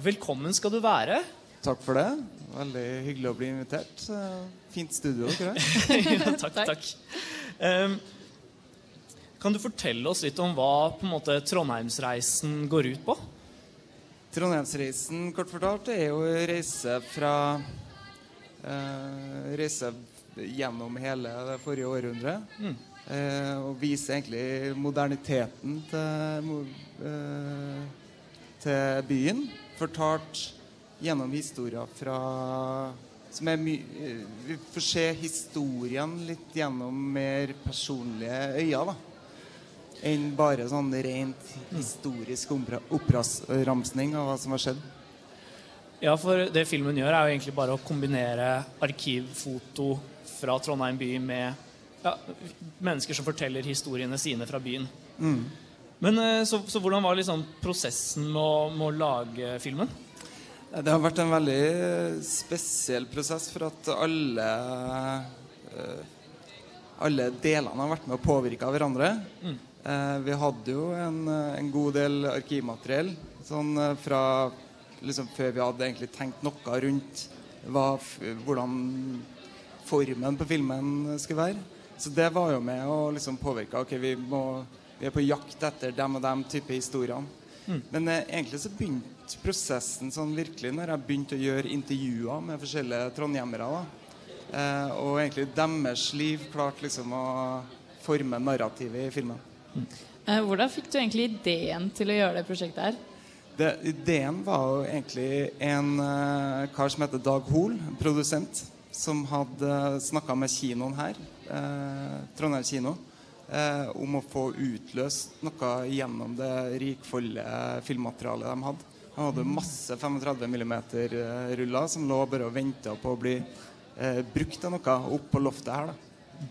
Velkommen skal du være. Takk for det. Veldig hyggelig å bli invitert. Fint studio, tror jeg. [LAUGHS] ja, takk, takk. Um, kan du fortelle oss litt om hva på en måte, Trondheimsreisen går ut på? Trondheimsreisen, kort fortalt, er jo reise fra uh, Reise gjennom hele det forrige århundret. Mm. Uh, og vise egentlig moderniteten til, eh, til byen. Fortalt gjennom historier fra som er my eh, Vi får se historien litt gjennom mer personlige øyne, da. Enn bare sånn rent historisk oppramsing av hva som har skjedd. Ja, for det filmen gjør, er jo egentlig bare å kombinere arkivfoto fra Trondheim by med ja, mennesker som forteller historiene sine fra byen. Mm. Men eh, så, så hvordan var liksom prosessen med å, med å lage filmen? Det har vært en veldig spesiell prosess for at alle eh, alle delene har vært med å påvirke hverandre. Mm. Eh, vi hadde jo en, eh, en god del arkivmateriell sånn eh, fra liksom før vi hadde egentlig tenkt noe rundt hva, hvordan formen på filmen skulle være. Så det var jo med å liksom påvirke. Ok, vi, må, vi er på jakt etter dem og dem type historiene. Mm. Men eh, egentlig så begynte prosessen sånn virkelig når jeg begynte å gjøre intervjuer med forskjellige trondhjemmere. Eh, og egentlig deres liv klarte liksom å forme narrativet i filmen. Eh, Hvordan fikk du egentlig ideen til å gjøre det prosjektet her? Det, ideen var jo egentlig en eh, kar som heter Dag Hoel, en produsent, som hadde snakka med kinoen her, eh, Trondheim kino, eh, om å få utløst noe gjennom det rikfoldige filmmaterialet de hadde. De hadde masse 35 mm-ruller som lå bare og venta på å bli eh, brukt til noe opp på loftet her. da.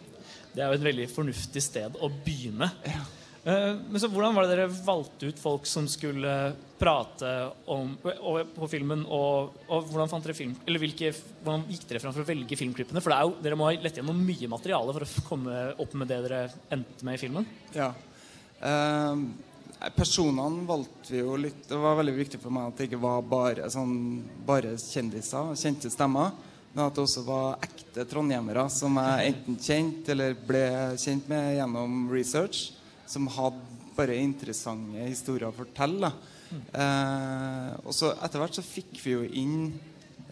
Det er jo et veldig fornuftig sted å begynne. Eh, men så Hvordan var det dere valgte ut folk som skulle prate om, på filmen? Og, og hvordan, fant dere film, eller hvilke, hvordan gikk dere fram for å velge filmklippene? For jo, dere må ha lett gjennom mye materiale for å komme opp med det dere endte med i filmen. Ja. Eh, personene valgte vi jo litt Det var veldig viktig for meg at det ikke var bare, sånn, bare kjendiser, kjente stemmer. Men at det også var ekte trondhjemmere som jeg enten kjente eller ble kjent med gjennom research. Som hadde bare interessante historier å fortelle. da. Eh, og så etter hvert så fikk vi jo inn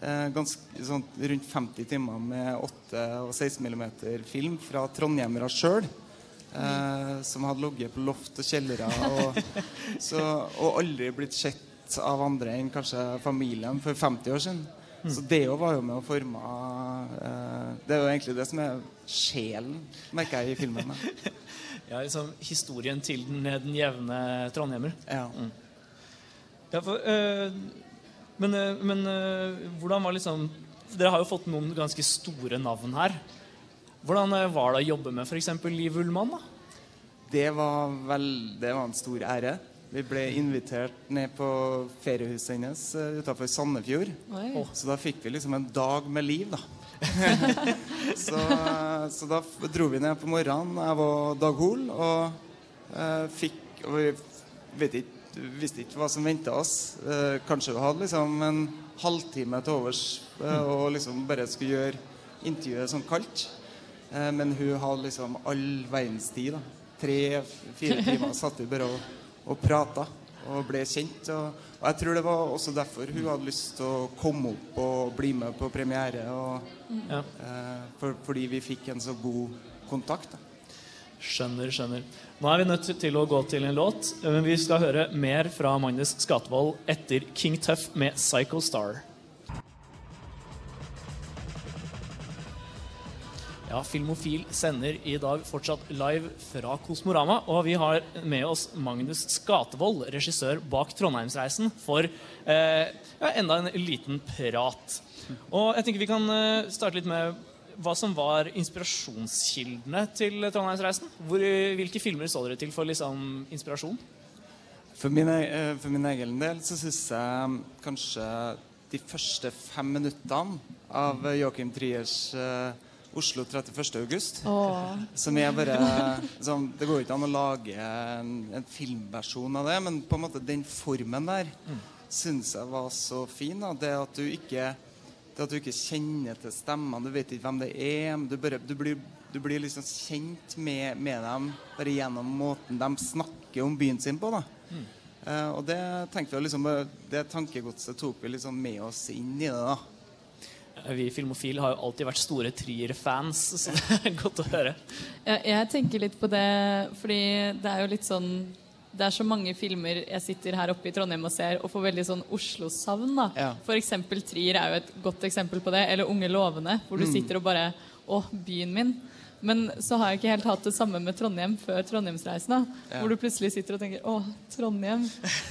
eh, ganske, sånn, rundt 50 timer med 8 og 16 mm film fra trondhjemmere sjøl. Eh, som hadde ligget på loft og kjellere og, [LAUGHS] så, og aldri blitt sett av andre enn kanskje familien for 50 år siden. Så det var jo med å forme eh, Det er jo egentlig det som er sjelen, merker jeg i filmen. [LAUGHS] Ja, liksom Historien til den, den jevne trondhjemmer. Ja. Mm. Ja, for, øh, men øh, men øh, hvordan var liksom Dere har jo fått noen ganske store navn her. Hvordan øh, var det å jobbe med f.eks. Liv Ullmann? da? Det var, vel, det var en stor ære. Vi ble invitert ned på feriehuset hennes utafor Sandefjord. Oi. Så da fikk vi liksom en dag med liv, da. [LAUGHS] så, så da dro vi ned på morgenen, jeg var Dag Hol, og eh, fikk Og vi ikke, visste ikke hva som venta oss. Eh, kanskje vi hadde liksom en halvtime til overs eh, og liksom bare skulle gjøre intervjuet sånn kaldt. Eh, men hun hadde liksom all verdens tid. Tre-fire timer satt vi bare og, og prata og ble kjent. Og, og jeg tror det var også derfor hun hadde lyst til å komme opp og bli med på premiere. Og, Ja. eh, for, fordi vi fikk en så god kontakt. Da. Skjønner, skjønner. Nå er vi nødt til å gå til en låt, men vi skal høre mer fra Magnus Skatvold etter King Tøff med Psycho Star. Ja, Filmofil sender i dag fortsatt live fra Kosmorama. Og vi har med oss Magnus Skatevold, regissør bak Trondheimsreisen, for eh, ja, enda en liten prat. Og jeg tenker vi kan eh, starte litt med hva som var inspirasjonskildene til Trondheimsreisen. Hvor, hvilke filmer så dere til for liksom, inspirasjon? For min, e- eh, for min egen del så syns jeg kanskje de første fem minuttene av Joachim Triers eh, Oslo 31. august. Åh. Som er bare sånn, Det går ikke an å lage en, en filmversjon av det, men på en måte den formen der mm. syns jeg var så fin. Da. Det at du ikke det at du ikke kjenner til stemmene, du vet ikke hvem det er. Du, bare, du, blir, du blir, liksom kjent med, med, dem bare gjennom måten de snakker om byen sin på. da. Mm. Uh, og det tenkte vi liksom, det tankegodset tok vi liksom med oss inn i det. da. Vi i Filmofil har jo alltid vært store Trier-fans, så det er godt å høre. Jeg, jeg tenker litt på det, fordi det er jo litt sånn det er så mange filmer jeg sitter her oppe i Trondheim og ser og får veldig sånn Oslo-savn. da. Ja. F.eks. Trier er jo et godt eksempel på det. Eller Unge lovende, hvor du Mm. sitter og bare Å, byen min. Men så har jeg ikke helt hatt det samme med Trondheim før Trondheimsreisen. Ja. Hvor du plutselig sitter og tenker Å, Trondheim.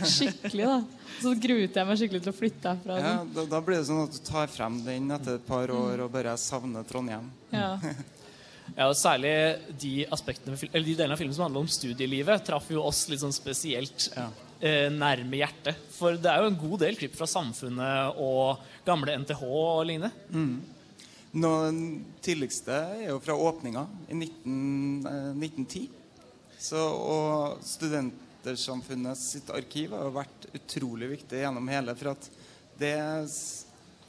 Skikkelig, da. Så gruet jeg meg skikkelig til å flytte herfra. Ja, da, da blir det sånn at du tar frem den etter et par Mm. år og bare savner Trondheim. Ja. [LAUGHS] Ja, og Særlig de, aspektene, eller de delene av filmen som handler om studielivet, traff jo oss litt sånn spesielt eh, nærme hjertet. For det er jo en god del klipp fra Samfunnet og gamle NTH og lignende. Mm. Nå, den tidligste er jo fra åpninga i 19, eh, 1910. Så, og Studentersamfunnet sitt arkiv har vært utrolig viktig gjennom hele. For at det,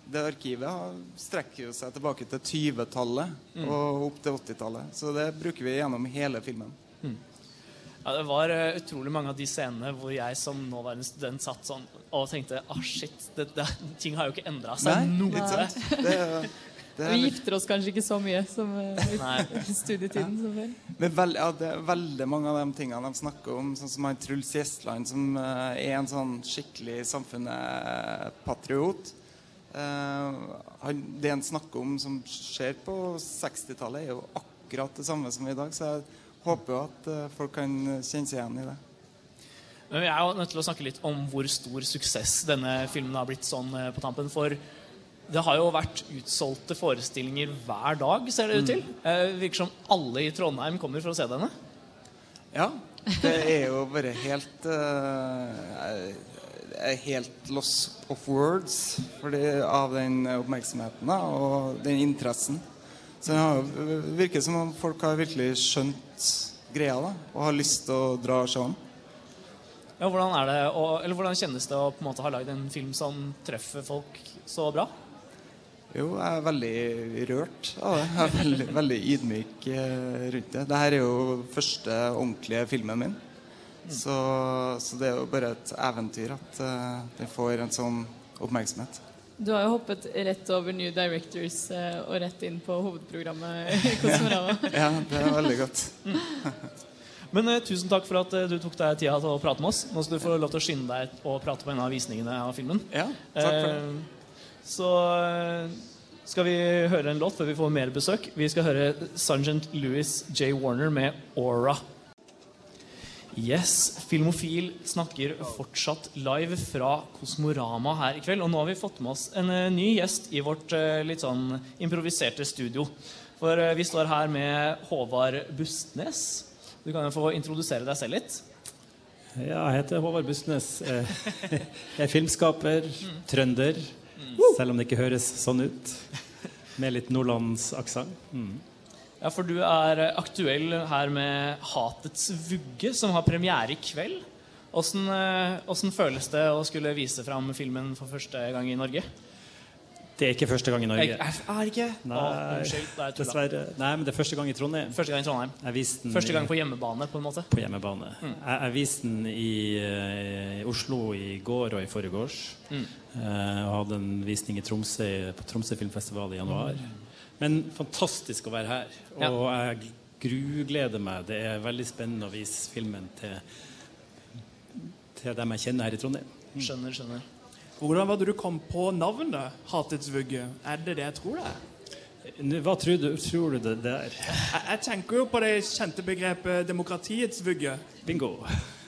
det arkivet strekker jo seg tilbake til 20-tallet Mm. og opp til 80-tallet. Så det bruker vi gjennom hele filmen. Ja, det var eh, utrolig mange av de scenene hvor jeg som nåværende student satt sånn og tenkte ah shit, det, det, ting har jo ikke endra seg Nei, noe. Det- Vi gifter oss kanskje ikke så mye som [LAUGHS] i studietiden som før. Men veld, ja, det er veldig mange av de tingene de snakker om, sånn som han Truls Gjestland, som uh, er en sånn skikkelig samfunnet-patriot. Eh, han, det han snakker om som skjer på 60-tallet, er jo akkurat det samme som i dag. Så jeg håper jo at uh, folk kan kjenne seg igjen i det. Men vi er jo nødt til å snakke litt om hvor stor suksess denne filmen har blitt sånn på tampen. For det har jo vært utsolgte forestillinger hver dag, ser det ut til. Eh, Det virker som alle i Trondheim kommer for å se denne. Ja. Det er jo bare helt uh, helt loss of words fordi, av den oppmerksomheten da, og den interessen. Så det har virker som om folk har virkelig skjønt greia da, og har lyst til å dra den. Ja, hvordan, er det, og, eller hvordan kjennes det å på en måte ha lagd en film som treffer folk så bra? Jo, jeg er veldig rørt av det. Jeg er veldig, veldig ydmyk eh, rundt det. Dette er jo første ordentlige filmen min. Så, så det er jo bare et eventyr at uh, den får en sånn oppmerksomhet. Du har jo hoppet rett over New Directors uh, og rett inn på hovedprogrammet i Kosmorama. [LAUGHS] Ja, det er veldig godt. Men uh, tusen takk for at uh, du tok deg tida til å prate med oss. Nå skal du få lov til å skynde deg og prate på en av visningene av filmen. Ja, takk for det. Så eh, skal vi høre en låt før vi får mer besøk. Vi skal høre Sergeant Louis J. Warner med 'Aura'. Yes, Filmofil snakker fortsatt live fra Kosmorama her i kveld. Og nå har vi fått med oss en eh, ny gjest i vårt eh, litt sånn improviserte studio. For vi står her med Håvard Bustnes. Du kan jo få introdusere deg selv litt. Ja, jeg heter Håvard Bustnes. [LAUGHS] Jeg er filmskaper, trønder, selv om det ikke høres sånn ut. Med litt nordlandsaksent. Mm. Ja, for du er aktuell her med 'Hatets vugge', som har premiere i kveld. Åssen eh, åssen føles det å skulle vise fram filmen for første gang i Norge? Det er ikke første gang i Norge. Er, er ikke? Nei, unnskyld, da er dessverre. Nei, men det er første gang i Trondheim. Første gang i Trondheim. Jeg viste den Første gang på hjemmebane, på en måte. På hjemmebane. Mm. Jeg, jeg viste den i i, Oslo i går og i forgårs. Mm. Jeg og hadde en visning i Tromsø på Tromsø filmfestival i januar. Men fantastisk å være her. Og jeg grugleder meg. Det er veldig spennende å vise filmen til, til dem jeg kjenner her i Trondheim. Skjønner, skjønner. Hvordan var det du kom på navnet 'Hatets vugge'? Er det det jeg tror det er? Hva tror du, tror du det, er? Jeg, jeg tenker jo på det kjente begrepet 'demokratiets vugge'. Bingo.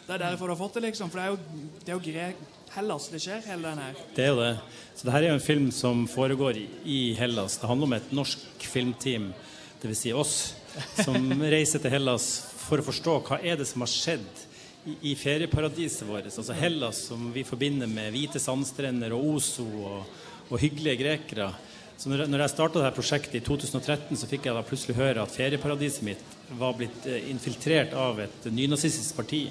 Det er derfor du har fått det, liksom. For det er jo, det er jo Grek Hellas det skjer, hele den her. Det er jo det. Så det her er jo en film som foregår i Hellas. Det handler om et norsk filmteam, dvs. Si oss, som [LAUGHS] reiser til Hellas for å forstå hva er det som har skjedd i, ferieparadiset vårt. Altså Hellas, som vi forbinder med hvite sandstrender og Ozo og, og hyggelige grekere. Så når, jeg starta dette prosjektet i 2013, så fikk jeg da plutselig høre at ferieparadiset mitt var blitt eh, infiltrert av et nynazistisk parti.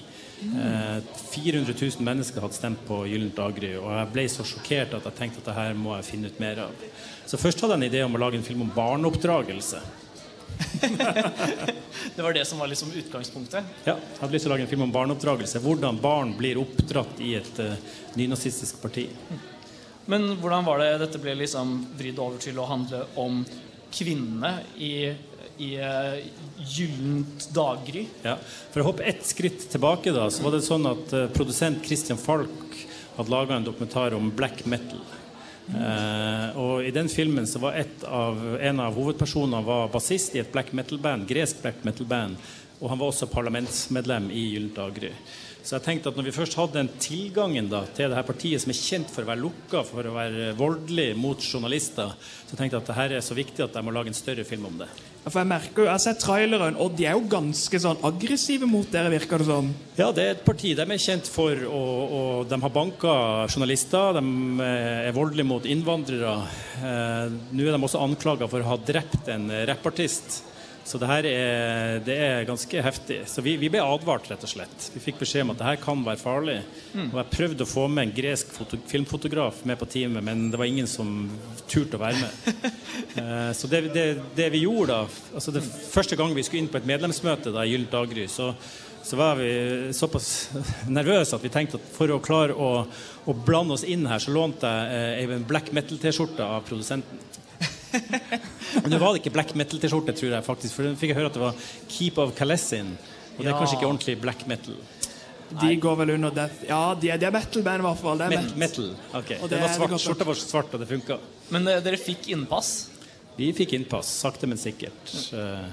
Eh, 400 000 mennesker hadde stemt på Gyllent daggry, og jeg ble så sjokkert at jeg tenkte at dette må jeg finne ut mer av. Så først hadde jeg en idé om å lage en film om barneoppdragelse. [LAUGHS] Det var det som var liksom utgangspunktet. Ja, jeg hadde lyst til å lage en film om barneoppdragelse. Hvordan barn blir oppdratt i et uh, nynazistisk parti. Men hvordan var det dette ble liksom vridd over til å handle om kvinnene i, i uh, gyllent daggry? Ja. For å hoppe ett skritt tilbake, da, så var det sånn at uh, produsent Christian Falk hadde laga en dokumentar om black metal. Eh, og I den filmen så var av, en av hovedpersonene var bassist i et black metal-band, gresk black metal-band. Og han var også parlamentsmedlem i Gyllent daggry. Så jeg tenkte at når vi først hadde den tilgangen da, til det her partiet som er kjent for å være lukka, for å være voldelig mot journalister, så tenkte jeg at det her er så viktig at jeg må lage en større film om det. For Jeg merker jo, jeg har sett traileren, og de er jo ganske sånn aggressive mot dere, virker det som. Ja, det er et parti de er kjent for, og, og de har banka journalister. De er voldelige mot innvandrere. Eh, Nå er de også anklaga for å ha drept en rappartist. Så det her er, det er ganske heftig. Så vi, vi, ble advart, rett og slett. Vi fikk beskjed om at det her kan være farlig. Mm. Og jeg prøvde å få med en gresk foto, filmfotograf med på teamet, men det var ingen som turte å være med. uh, [LAUGHS] så det, det, det, vi gjorde da altså det Første gang vi skulle inn på et medlemsmøte da, i Gyllent daggry, så, så var vi såpass [LAUGHS] nervøse at vi tenkte at for å klare å, å blande oss inn her, så lånte jeg uh, en black metal-T-skjorte av produsenten. [LAUGHS] [LAUGHS] Men det var ikke black metal-T-skjorte, tror jeg faktisk. For fikk jeg høre at det var Keep of Kalesin. Og det er kanskje ikke ordentlig black metal. De går vel under death Ja, de er, de er metal-band, i hvert fall. Det er metal. metal. Ok, det, det var svart, Skjorta var svart, og det funka. Men uh, dere fikk innpass? Vi fikk innpass. Sakte, men sikkert. Uh,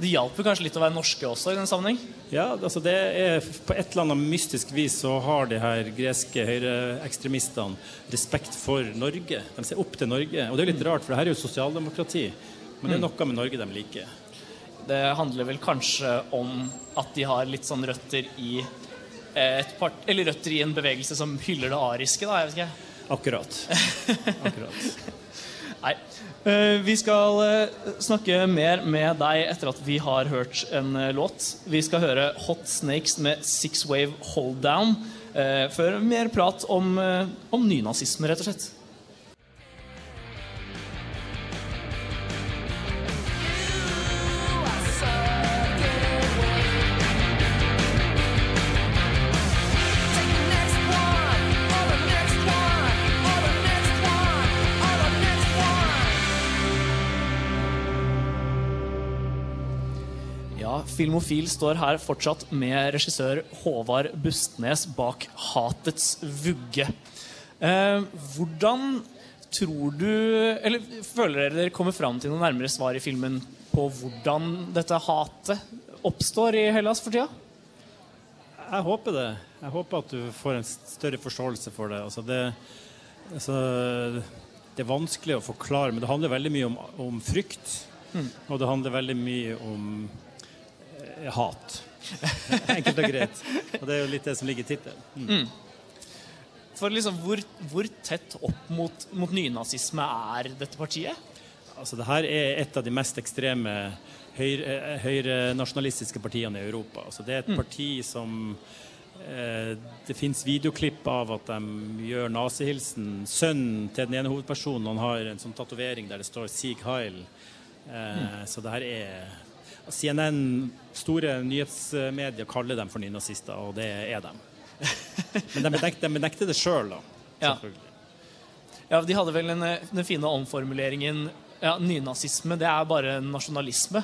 det hjalp kanskje litt å være norske også i den sammenheng? Ja, altså det er På et eller annet mystisk vis så har de her greske høyreekstremistene respekt for Norge. De ser opp til Norge. Og det er litt rart, for det her er jo sosialdemokrati. Men det er noe med Norge de liker. Det handler vel kanskje om at de har litt sånn røtter i et part, eller røtter i en bevegelse som hyller det ariske, da? Jeg vet ikke. Akkurat. [LAUGHS] Akkurat. Nei. Vi skal snakke mer med deg etter at vi har hørt en låt. Vi skal høre Hot Snakes med Six Wave Hold Down. Før mer prat om, om nynazisme, rett og slett. Filmofil står her fortsatt med regissør Håvard Bustnes bak 'Hatets vugge'. Eh, hvordan tror du Eller føler dere dere kommer fram til noe nærmere svar i filmen på hvordan dette hatet oppstår i Hellas for tida? Jeg håper det. Jeg håper at du får en større forståelse for det. Altså det, altså, det er vanskelig å forklare, men det handler veldig mye om, om frykt. Mm. Og det handler veldig mye om hat. [LAUGHS] Enkelt og greit. Og det er jo litt det som ligger i tittelen. Mm. Mm. For liksom, hvor, hvor, tett opp mot, mot nynazisme er dette partiet? Altså, det her er et av de mest ekstreme høyrenasjonalistiske høyre partiene i Europa. Altså, det er et mm. parti som eh, Det fins videoklipp av at de gjør nazihilsen. Sønnen til den ene hovedpersonen han har en sånn tatovering der det står 'Sieg Heil'. Eh, mm. Så det her er CNN, store nyhetsmedier, kaller dem for nynazister, og det er dem. Men de benekter, de benekter det sjøl, da. Ja. ja. De hadde vel den, den fine omformuleringen ja, Nynazisme, det er bare nasjonalisme.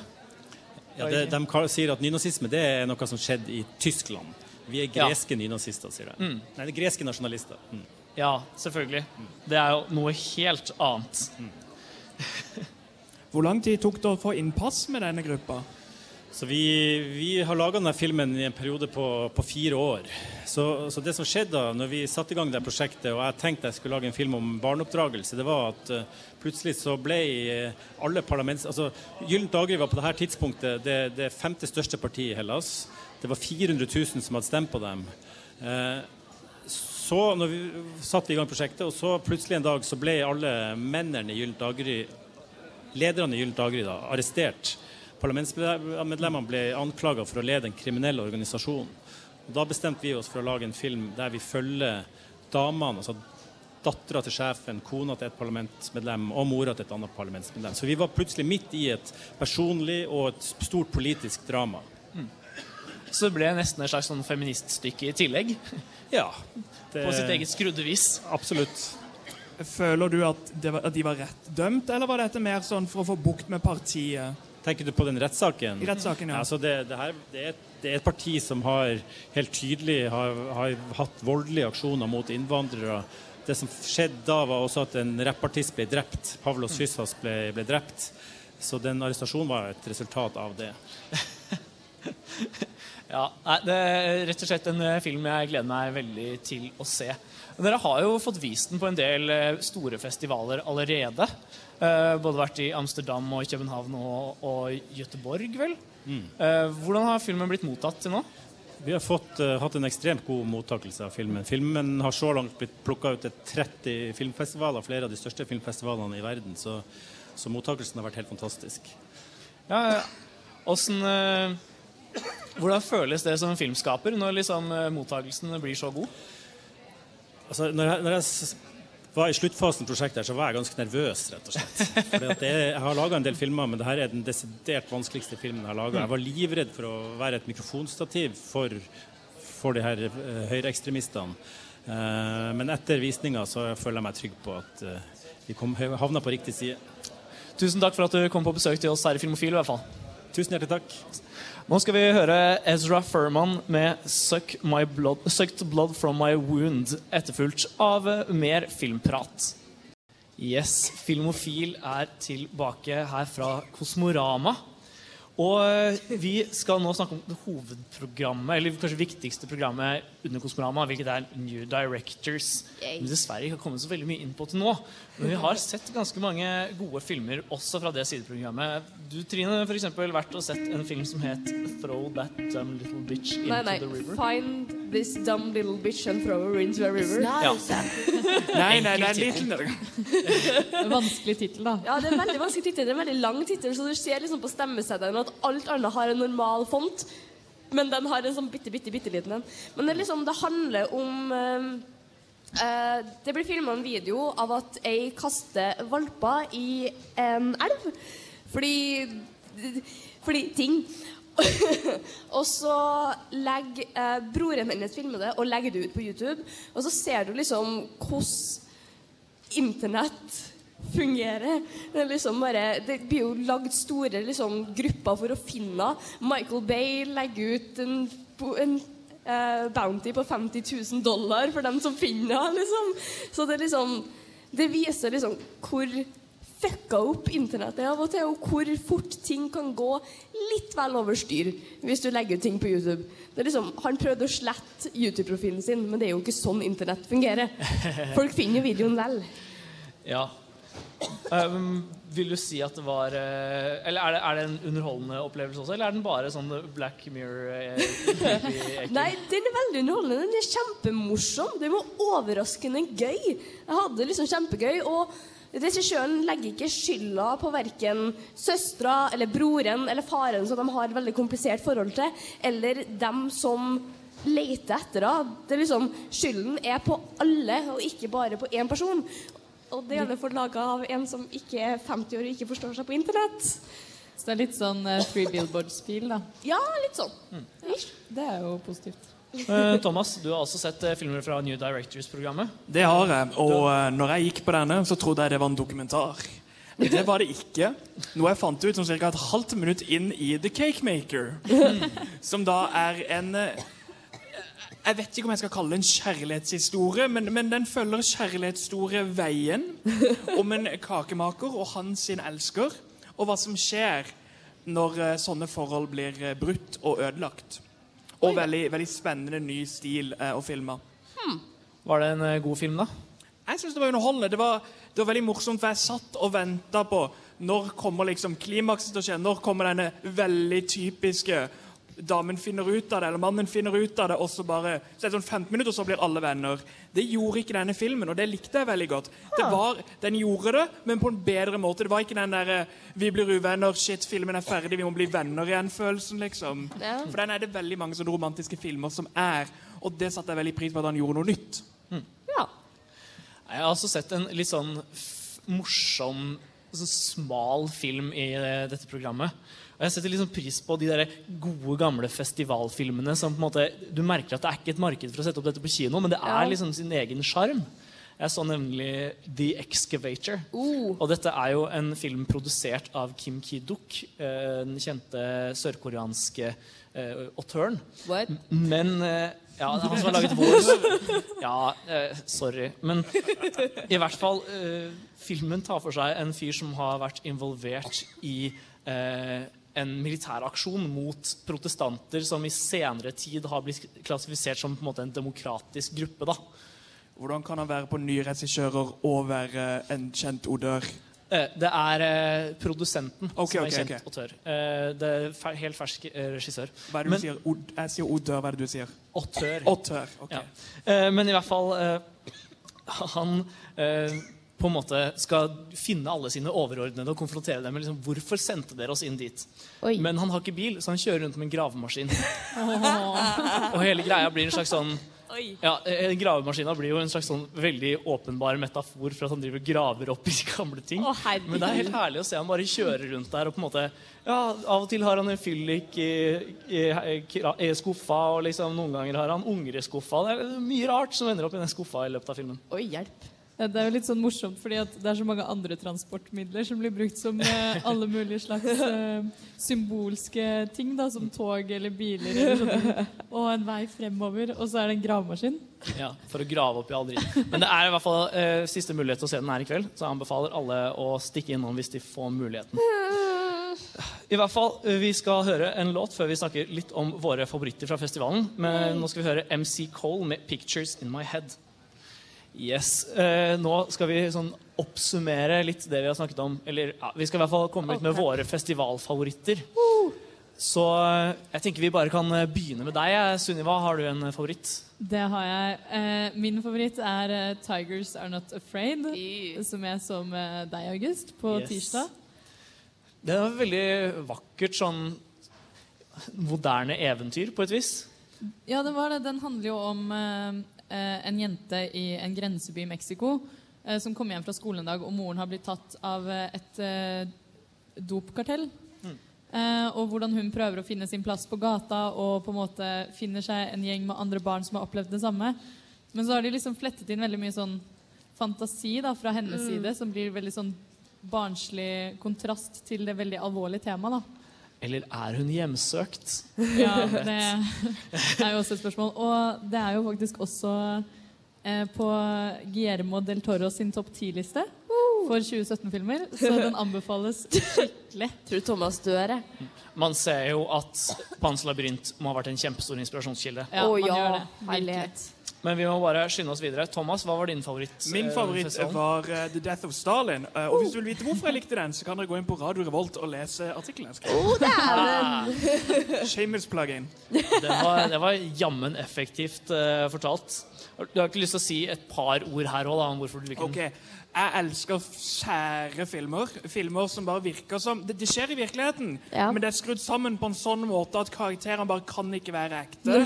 Ja, det, de sier at nynazisme det er noe som skjedde i Tyskland. Vi er Ja. greske nynazister, sier de. Mm. Nei, det er greske nasjonalister. Mm. Ja, selvfølgelig. Det er jo noe helt annet. [LAUGHS] Hvor lang tid tok det å få innpass med denne gruppa? Så vi, vi har laga denne filmen i en periode på, på fire år. Så, så det som skjedde da når vi satte i gang det prosjektet, og jeg tenkte jeg skulle lage en film om barneoppdragelse, det var at uh, plutselig så ble eh, alle parlaments... Altså, Gyllent daggry var på dette tidspunktet det, det femte største partiet i Hellas. Det var 400 000 som hadde stemt på dem. Uh, så når vi satte vi i gang prosjektet, og så plutselig en dag så ble alle mennene i Gyllent daggry lederne i Gyllent daggry da, arrestert. Parlamentsmedlemmene ble anklaga for å lede en kriminell organisasjon. Og da bestemte vi oss for å lage en film der vi følger damene, altså dattera til sjefen, kona til et parlamentsmedlem og mora til et annet parlamentsmedlem. Så vi var plutselig midt i et personlig og et stort politisk drama. Så det ble nesten et slags sånn feministstykke i tillegg. Ja. På sitt eget skrudde vis. Absolutt. Føler du at, det var, at de var rett dømt, eller var dette mer sånn for å få bukt med partiet? Tenker du på den rettssaken? I rettssaken, ja. Altså det, det, her, det, er, et- det er et parti som har helt tydelig har, har hatt voldelige aksjoner mot innvandrere. Det som skjedde da, var også at en rappartist ble drept. Pavlos Syssas ble, ble drept. Så den arrestasjonen var et resultat av det. [LAUGHS] Ja, nei, Det er rett og slett en eh, film jeg gleder meg veldig til å se. Dere har jo fått vist den på en del eh, store festivaler allerede. Eh, både vært i Amsterdam og København og, og Göteborg, vel. Mm. Eh, hvordan har filmen blitt mottatt til nå? Vi har fått, uh, hatt en ekstremt god mottakelse av filmen. Filmen har så langt blitt plukka ut til 30 filmfestivaler, flere av de største filmfestivalene i verden. Så, så mottakelsen har vært helt fantastisk. Ja. Åssen, eh, hvordan føles det som filmskaper når liksom, mottakelsen blir så god? Altså, når jeg, når jeg var i sluttfasen av prosjektet, så var jeg ganske nervøs. rett og slett. Fordi det jeg har laga en del filmer, men dette er den desidert vanskeligste filmen jeg har laga. Jeg var livredd for å være et mikrofonstativ for, for de her uh, høyreekstremistene. Uh, men etter visninga så føler jeg meg trygg på at uh, vi kom, havna på riktig side. Tusen takk for at du kom på besøk til oss her i Filmofil. i hvert fall. Tusen hjertelig takk. Nå skal vi høre Ezra Furman med Suck my blood, 'Sucked Blood From My Wound', etterfulgt av mer filmprat. Yes, Filmofil er tilbake her fra Kosmorama. Og eh, vi skal nå snakke om det hovedprogrammet, eller kanskje viktigste programmet under Kosmorama, hvilket er New Directors. Men dessverre ikke har kommet så veldig mye inn på til nå. Men vi har sett ganske mange gode filmer også fra det sideprogrammet. Du, Trine, eksempel vært og sett en film som het 'Throw That Dumb Little Bitch Into Nei, nei. the River'. Find this dumb little bitch and throw her into a river. Ja. [LAUGHS] Nei, nei, er en liten [LAUGHS] Vanskelig tittel, da. Ja, det er en veldig vanskelig tittel. Det er en veldig lang tittel, så du ser liksom på stemmeseddelen at alt annet har en normal font, men den har en sånn bitte, bitte, bitte liten en. Men det, liksom, det handler om eh, eh, Det blir filma en video av at ei kaster valper i en elv. Fordi Fordi ting. [LAUGHS] og så legger eh, broren hennes filmer det og legger det ut på YouTube. Og så ser du liksom hvordan internett fungerer. Det, liksom bare, det blir jo lagd store liksom, grupper for å finne Michael Bay legger ut en, en uh, bounty på 50 000 dollar for dem som finner henne. Liksom. Så det, liksom, det viser liksom hvor fucka opp internettet er av og til, og hvor fort ting kan gå litt vel over styr hvis du legger ut ting på YouTube. Det liksom, han prøvde å slette YouTube-profilen sin, men det er jo ikke sånn internett fungerer. [LAUGHS] Folk finner jo videoen vel. Ja. Um, vil du si at det var eh, Eller er det, er det en underholdende opplevelse også, eller er den bare sånn Black Mirror eh? [LAUGHS] Nei, den er veldig underholdende. Den er kjempemorsom. Den var overraskende gøy. Jeg hadde liksom kjempegøy. Og regissøren legger ikke skylda på verken søstera eller broren eller faren som de har et veldig komplisert forhold til, eller dem som leter etter henne. Det liksom, skylden er på alle, og ikke bare på én person. Og det er det for laga av en som ikke er 50 år og ikke forstår seg på internett. Så det er litt sånn uh, Free Billboards-feel, da. Ja, litt sånn. Det er jo positivt. Eh, Thomas, du har også sett eh, filmer fra New Directors-programmet. Det har jeg. Og eh, når jeg gikk på denne, så trodde jeg det var en dokumentar. Men Det var det ikke. Noe jeg fant ut som ca. et halvt minutt inn i The Cake Maker. Som da er en eh, Jeg vet ikke om jeg skal kalle det en kjærlighetshistorie, men, men den følger kjærlighetshistorie-veien om en kakemaker og hans sin elsker, og hva som skjer når eh, sånne forhold blir eh, brutt og ødelagt. Og veldig, veldig spennende ny stil eh, å filme. Var det en eh, god film, da? Jeg synes det var underholdende. Det var, det var veldig morsomt, for jeg satt og venta på når kommer liksom klimakset til å skje. Når kommer denne veldig typiske damen finner ut av det, eller mannen finner ut av det, og så bare Så er det sånn 15 minutter, og så blir alle venner. Det gjorde ikke denne filmen, og det likte jeg veldig godt. Det var, Den gjorde det, men på en bedre måte. Det var ikke den derre 'vi blir uvenner', 'shit, filmen er ferdig, vi må bli venner igjen'-følelsen, liksom. Ja. For den er det veldig mange sånne romantiske filmer som er, og det satte jeg veldig pris på at han gjorde noe nytt. Ja. Jeg har også sett en litt sånn f morsom, sånn smal film i eh, dette programmet. Og jeg setter liksom pris på de der gode, gamle festivalfilmene som på en måte Du merker at det er ikke et marked for å sette opp dette på kino, men det er liksom sin egen sjarm. Jeg så nemlig The Excavator. Uh. Og dette er jo en film produsert av Kim Ki-duk, eh, den kjente sørkoreanske uh, autøren. What? Men uh, Ja, det han som har laget vår Ja, uh, sorry. Men i hvert fall Filmen tar for seg en fyr som har vært involvert i en militæraksjon mot protestanter som i senere tid har blitt klassifisert som på en måte en demokratisk gruppe. da. Hvordan kan han være på nye regissører og være en kjent odør? Eh, Det er eh, produsenten okay, som er kjent okay. autør. Eh, det er helt fersk regissør. Hva er det du sier? Od jeg sier odør. Hva er det du sier? Autør. Autør. Ja. Men i hvert fall Han på en måte skal finne alle sine overordnede og konfrontere dem med liksom, hvorfor sendte dere oss inn dit. Men han har ikke bil, så han kjører rundt med en gravemaskin. [LAUGHS] [LAUGHS] og hele greia blir en slags sånn ja, eh, Gravemaskina blir jo en slags sånn veldig åpenbar metafor for at han driver og graver opp i gamle ting. Å. Men det er helt herlig å se han bare kjøre rundt der og på en måte ja, Av og til har han en fyllik i, i, i, i skuffa, og liksom noen ganger har han unger i skuffa. Det er mye rart som ender opp i den skuffa i løpet av filmen. Oi, hjelp. Det er jo litt sånn morsomt, fordi det er så mange andre transportmidler som blir brukt som eh, alle mulige slags eh, symbolske ting, da, som tog eller biler eller sånne, og en vei fremover, og så er det en gravemaskin. Ja, For å grave opp i all dritten. Men det er i hvert fall eh, siste mulighet til å se den her i kveld, så jeg anbefaler alle å stikke innom hvis de får muligheten. I hvert fall, eh, Vi skal høre en låt før vi snakker litt om våre favoritter fra festivalen. Men nå skal vi høre MC Cole med 'Pictures In My Head'. Yes, eh, Nå skal vi sånn oppsummere litt det vi har snakket om. Eller ja, vi skal i hvert fall komme litt med våre festivalfavoritter. Så eh, jeg tenker vi bare kan eh, begynne med deg. eh, Sunniva, har du en favoritt? Det har jeg. Eh, min favoritt er 'Tigers Are Not Afraid', som jeg så med deg, August, på Yes. tirsdag. Det er et veldig vakkert sånn moderne eventyr, på et vis. Ja, det var det. Den handler jo om eh, en jente i en grenseby i Mexico eh, som kom hjem fra skolen en dag, og moren har blitt tatt av eh, et eh, dopkartell. Eh, og hvordan hun prøver å finne sin plass på gata og på en måte finner seg en gjeng med andre barn som har opplevd det samme. Men så har de liksom flettet inn veldig mye sånn fantasi da, fra hennes Mm. side, som blir veldig sånn barnslig kontrast til det veldig alvorlige temaet. Eller er hun hjemsøkt? Ja, [LAUGHS] det er jo også et spørsmål. Og det er jo faktisk også eh, på Guillermo del Toro sin topp 10-liste for 2017-filmer, så den [LAUGHS] anbefales skikkelig. Tror du Thomas dør, jeg. Man ser jo at Pans labyrint må ha vært en kjempestor inspirasjonskilde. Ja, Å ja, herlighet. Men vi må bare skynde oss videre. Thomas, hva var din favoritt? Min eh, favoritt festivalen? var uh, The Death of Stalin. Uh, og hvis du vil vite hvorfor jeg likte den, så kan dere gå inn på Radio Revolt og lese artikkelen jeg skrev. Å, dæven! [LAUGHS] Shameless plug-in. Det var, det var jammen effektivt uh, fortalt. Du har ikke lyst til å si et par ord her òg, om hvorfor du liker den? Ok, Jeg elsker sære filmer. Filmer som bare virker som Det, det skjer i virkeligheten, Ja. men det er skrudd sammen på en sånn måte at karakterene bare kan ikke være ekte.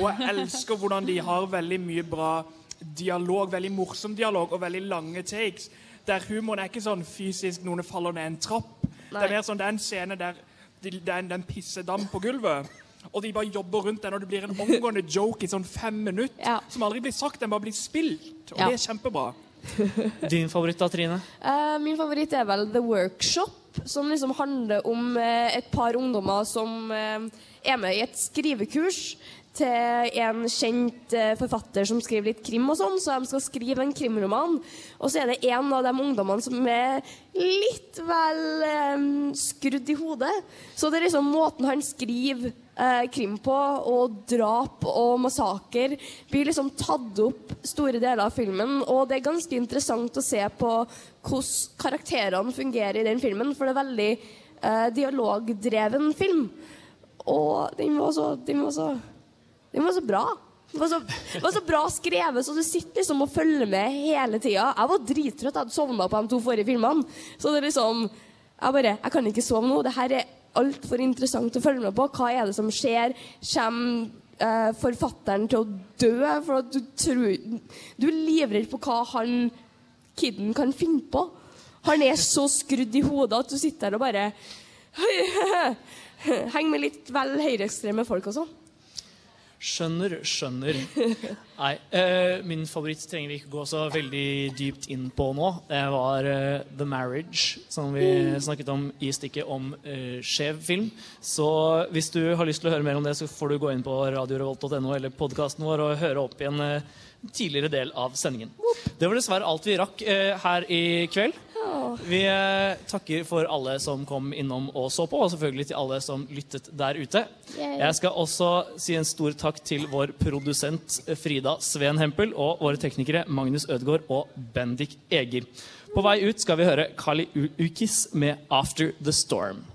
Og jeg elsker hvordan de har veldig mye bra dialog, veldig morsom dialog og veldig lange takes. Der humoren er ikke sånn fysisk noen faller ned en trapp. Det er mer sånn, det er en scene der de, det er en, det er en pissedam på gulvet. Og de bare jobber rundt den, og det blir en omgående joke i sånn fem minutter. Ja. Som aldri blir sagt, den bare blir spilt. Og Ja. det er kjempebra. [LAUGHS] Din favoritt da, Trine? Uh, min favoritt er vel The Workshop, som liksom handler om uh, et par ungdommer som uh, er med i et skrivekurs til en kjent eh, forfatter som skriver litt krim og sånn, så de skal skrive en krimroman. Og så er det en av de ungdommene som er litt vel eh, skrudd i hodet. Så det er liksom måten han skriver eh, krim på, og drap og massaker, blir liksom tatt opp store deler av filmen. Og det er ganske interessant å se på hvordan karakterene fungerer i den filmen, for det er veldig eh, dialogdreven film. Og den var så, den var så den var så bra. Det var så, det var så bra skrevet, så du sitter liksom og følger med hele tida. Jeg var drittrøtt. Jeg hadde sovna på de to forrige filmene. Så det er liksom Jeg bare Jeg kan ikke sove nå. Det her er altfor interessant å følge med på. Hva er det som skjer? Kommer eh, forfatteren til å dø? For du tror Du er livredd på hva han kiden kan finne på. Han er så skrudd i hodet at du sitter der og bare [LAUGHS] Henger med litt vel høyreekstreme folk og sånn. Skjønner, skjønner. [LAUGHS] Nei, eh, min favoritt trenger vi ikke gå så veldig dypt inn på nå. Det var eh, The Marriage, som vi snakket om i stikket om eh, skjev film. Så hvis du har lyst til å høre mer om det, så får du gå inn på radiorevolt.no eller podkasten vår og høre opp igjen eh, tidligere del av sendingen. Det var dessverre alt vi rakk eh, her i kveld. Vi eh, takker for alle som kom innom og så på, og selvfølgelig til alle som lyttet der ute. Jeg skal også si en stor takk til vår produsent Frida Sveen Hempel og våre teknikere Magnus Ødegaard og Bendik Eger. På vei ut skal vi høre Kali Ukis med 'After the Storm'.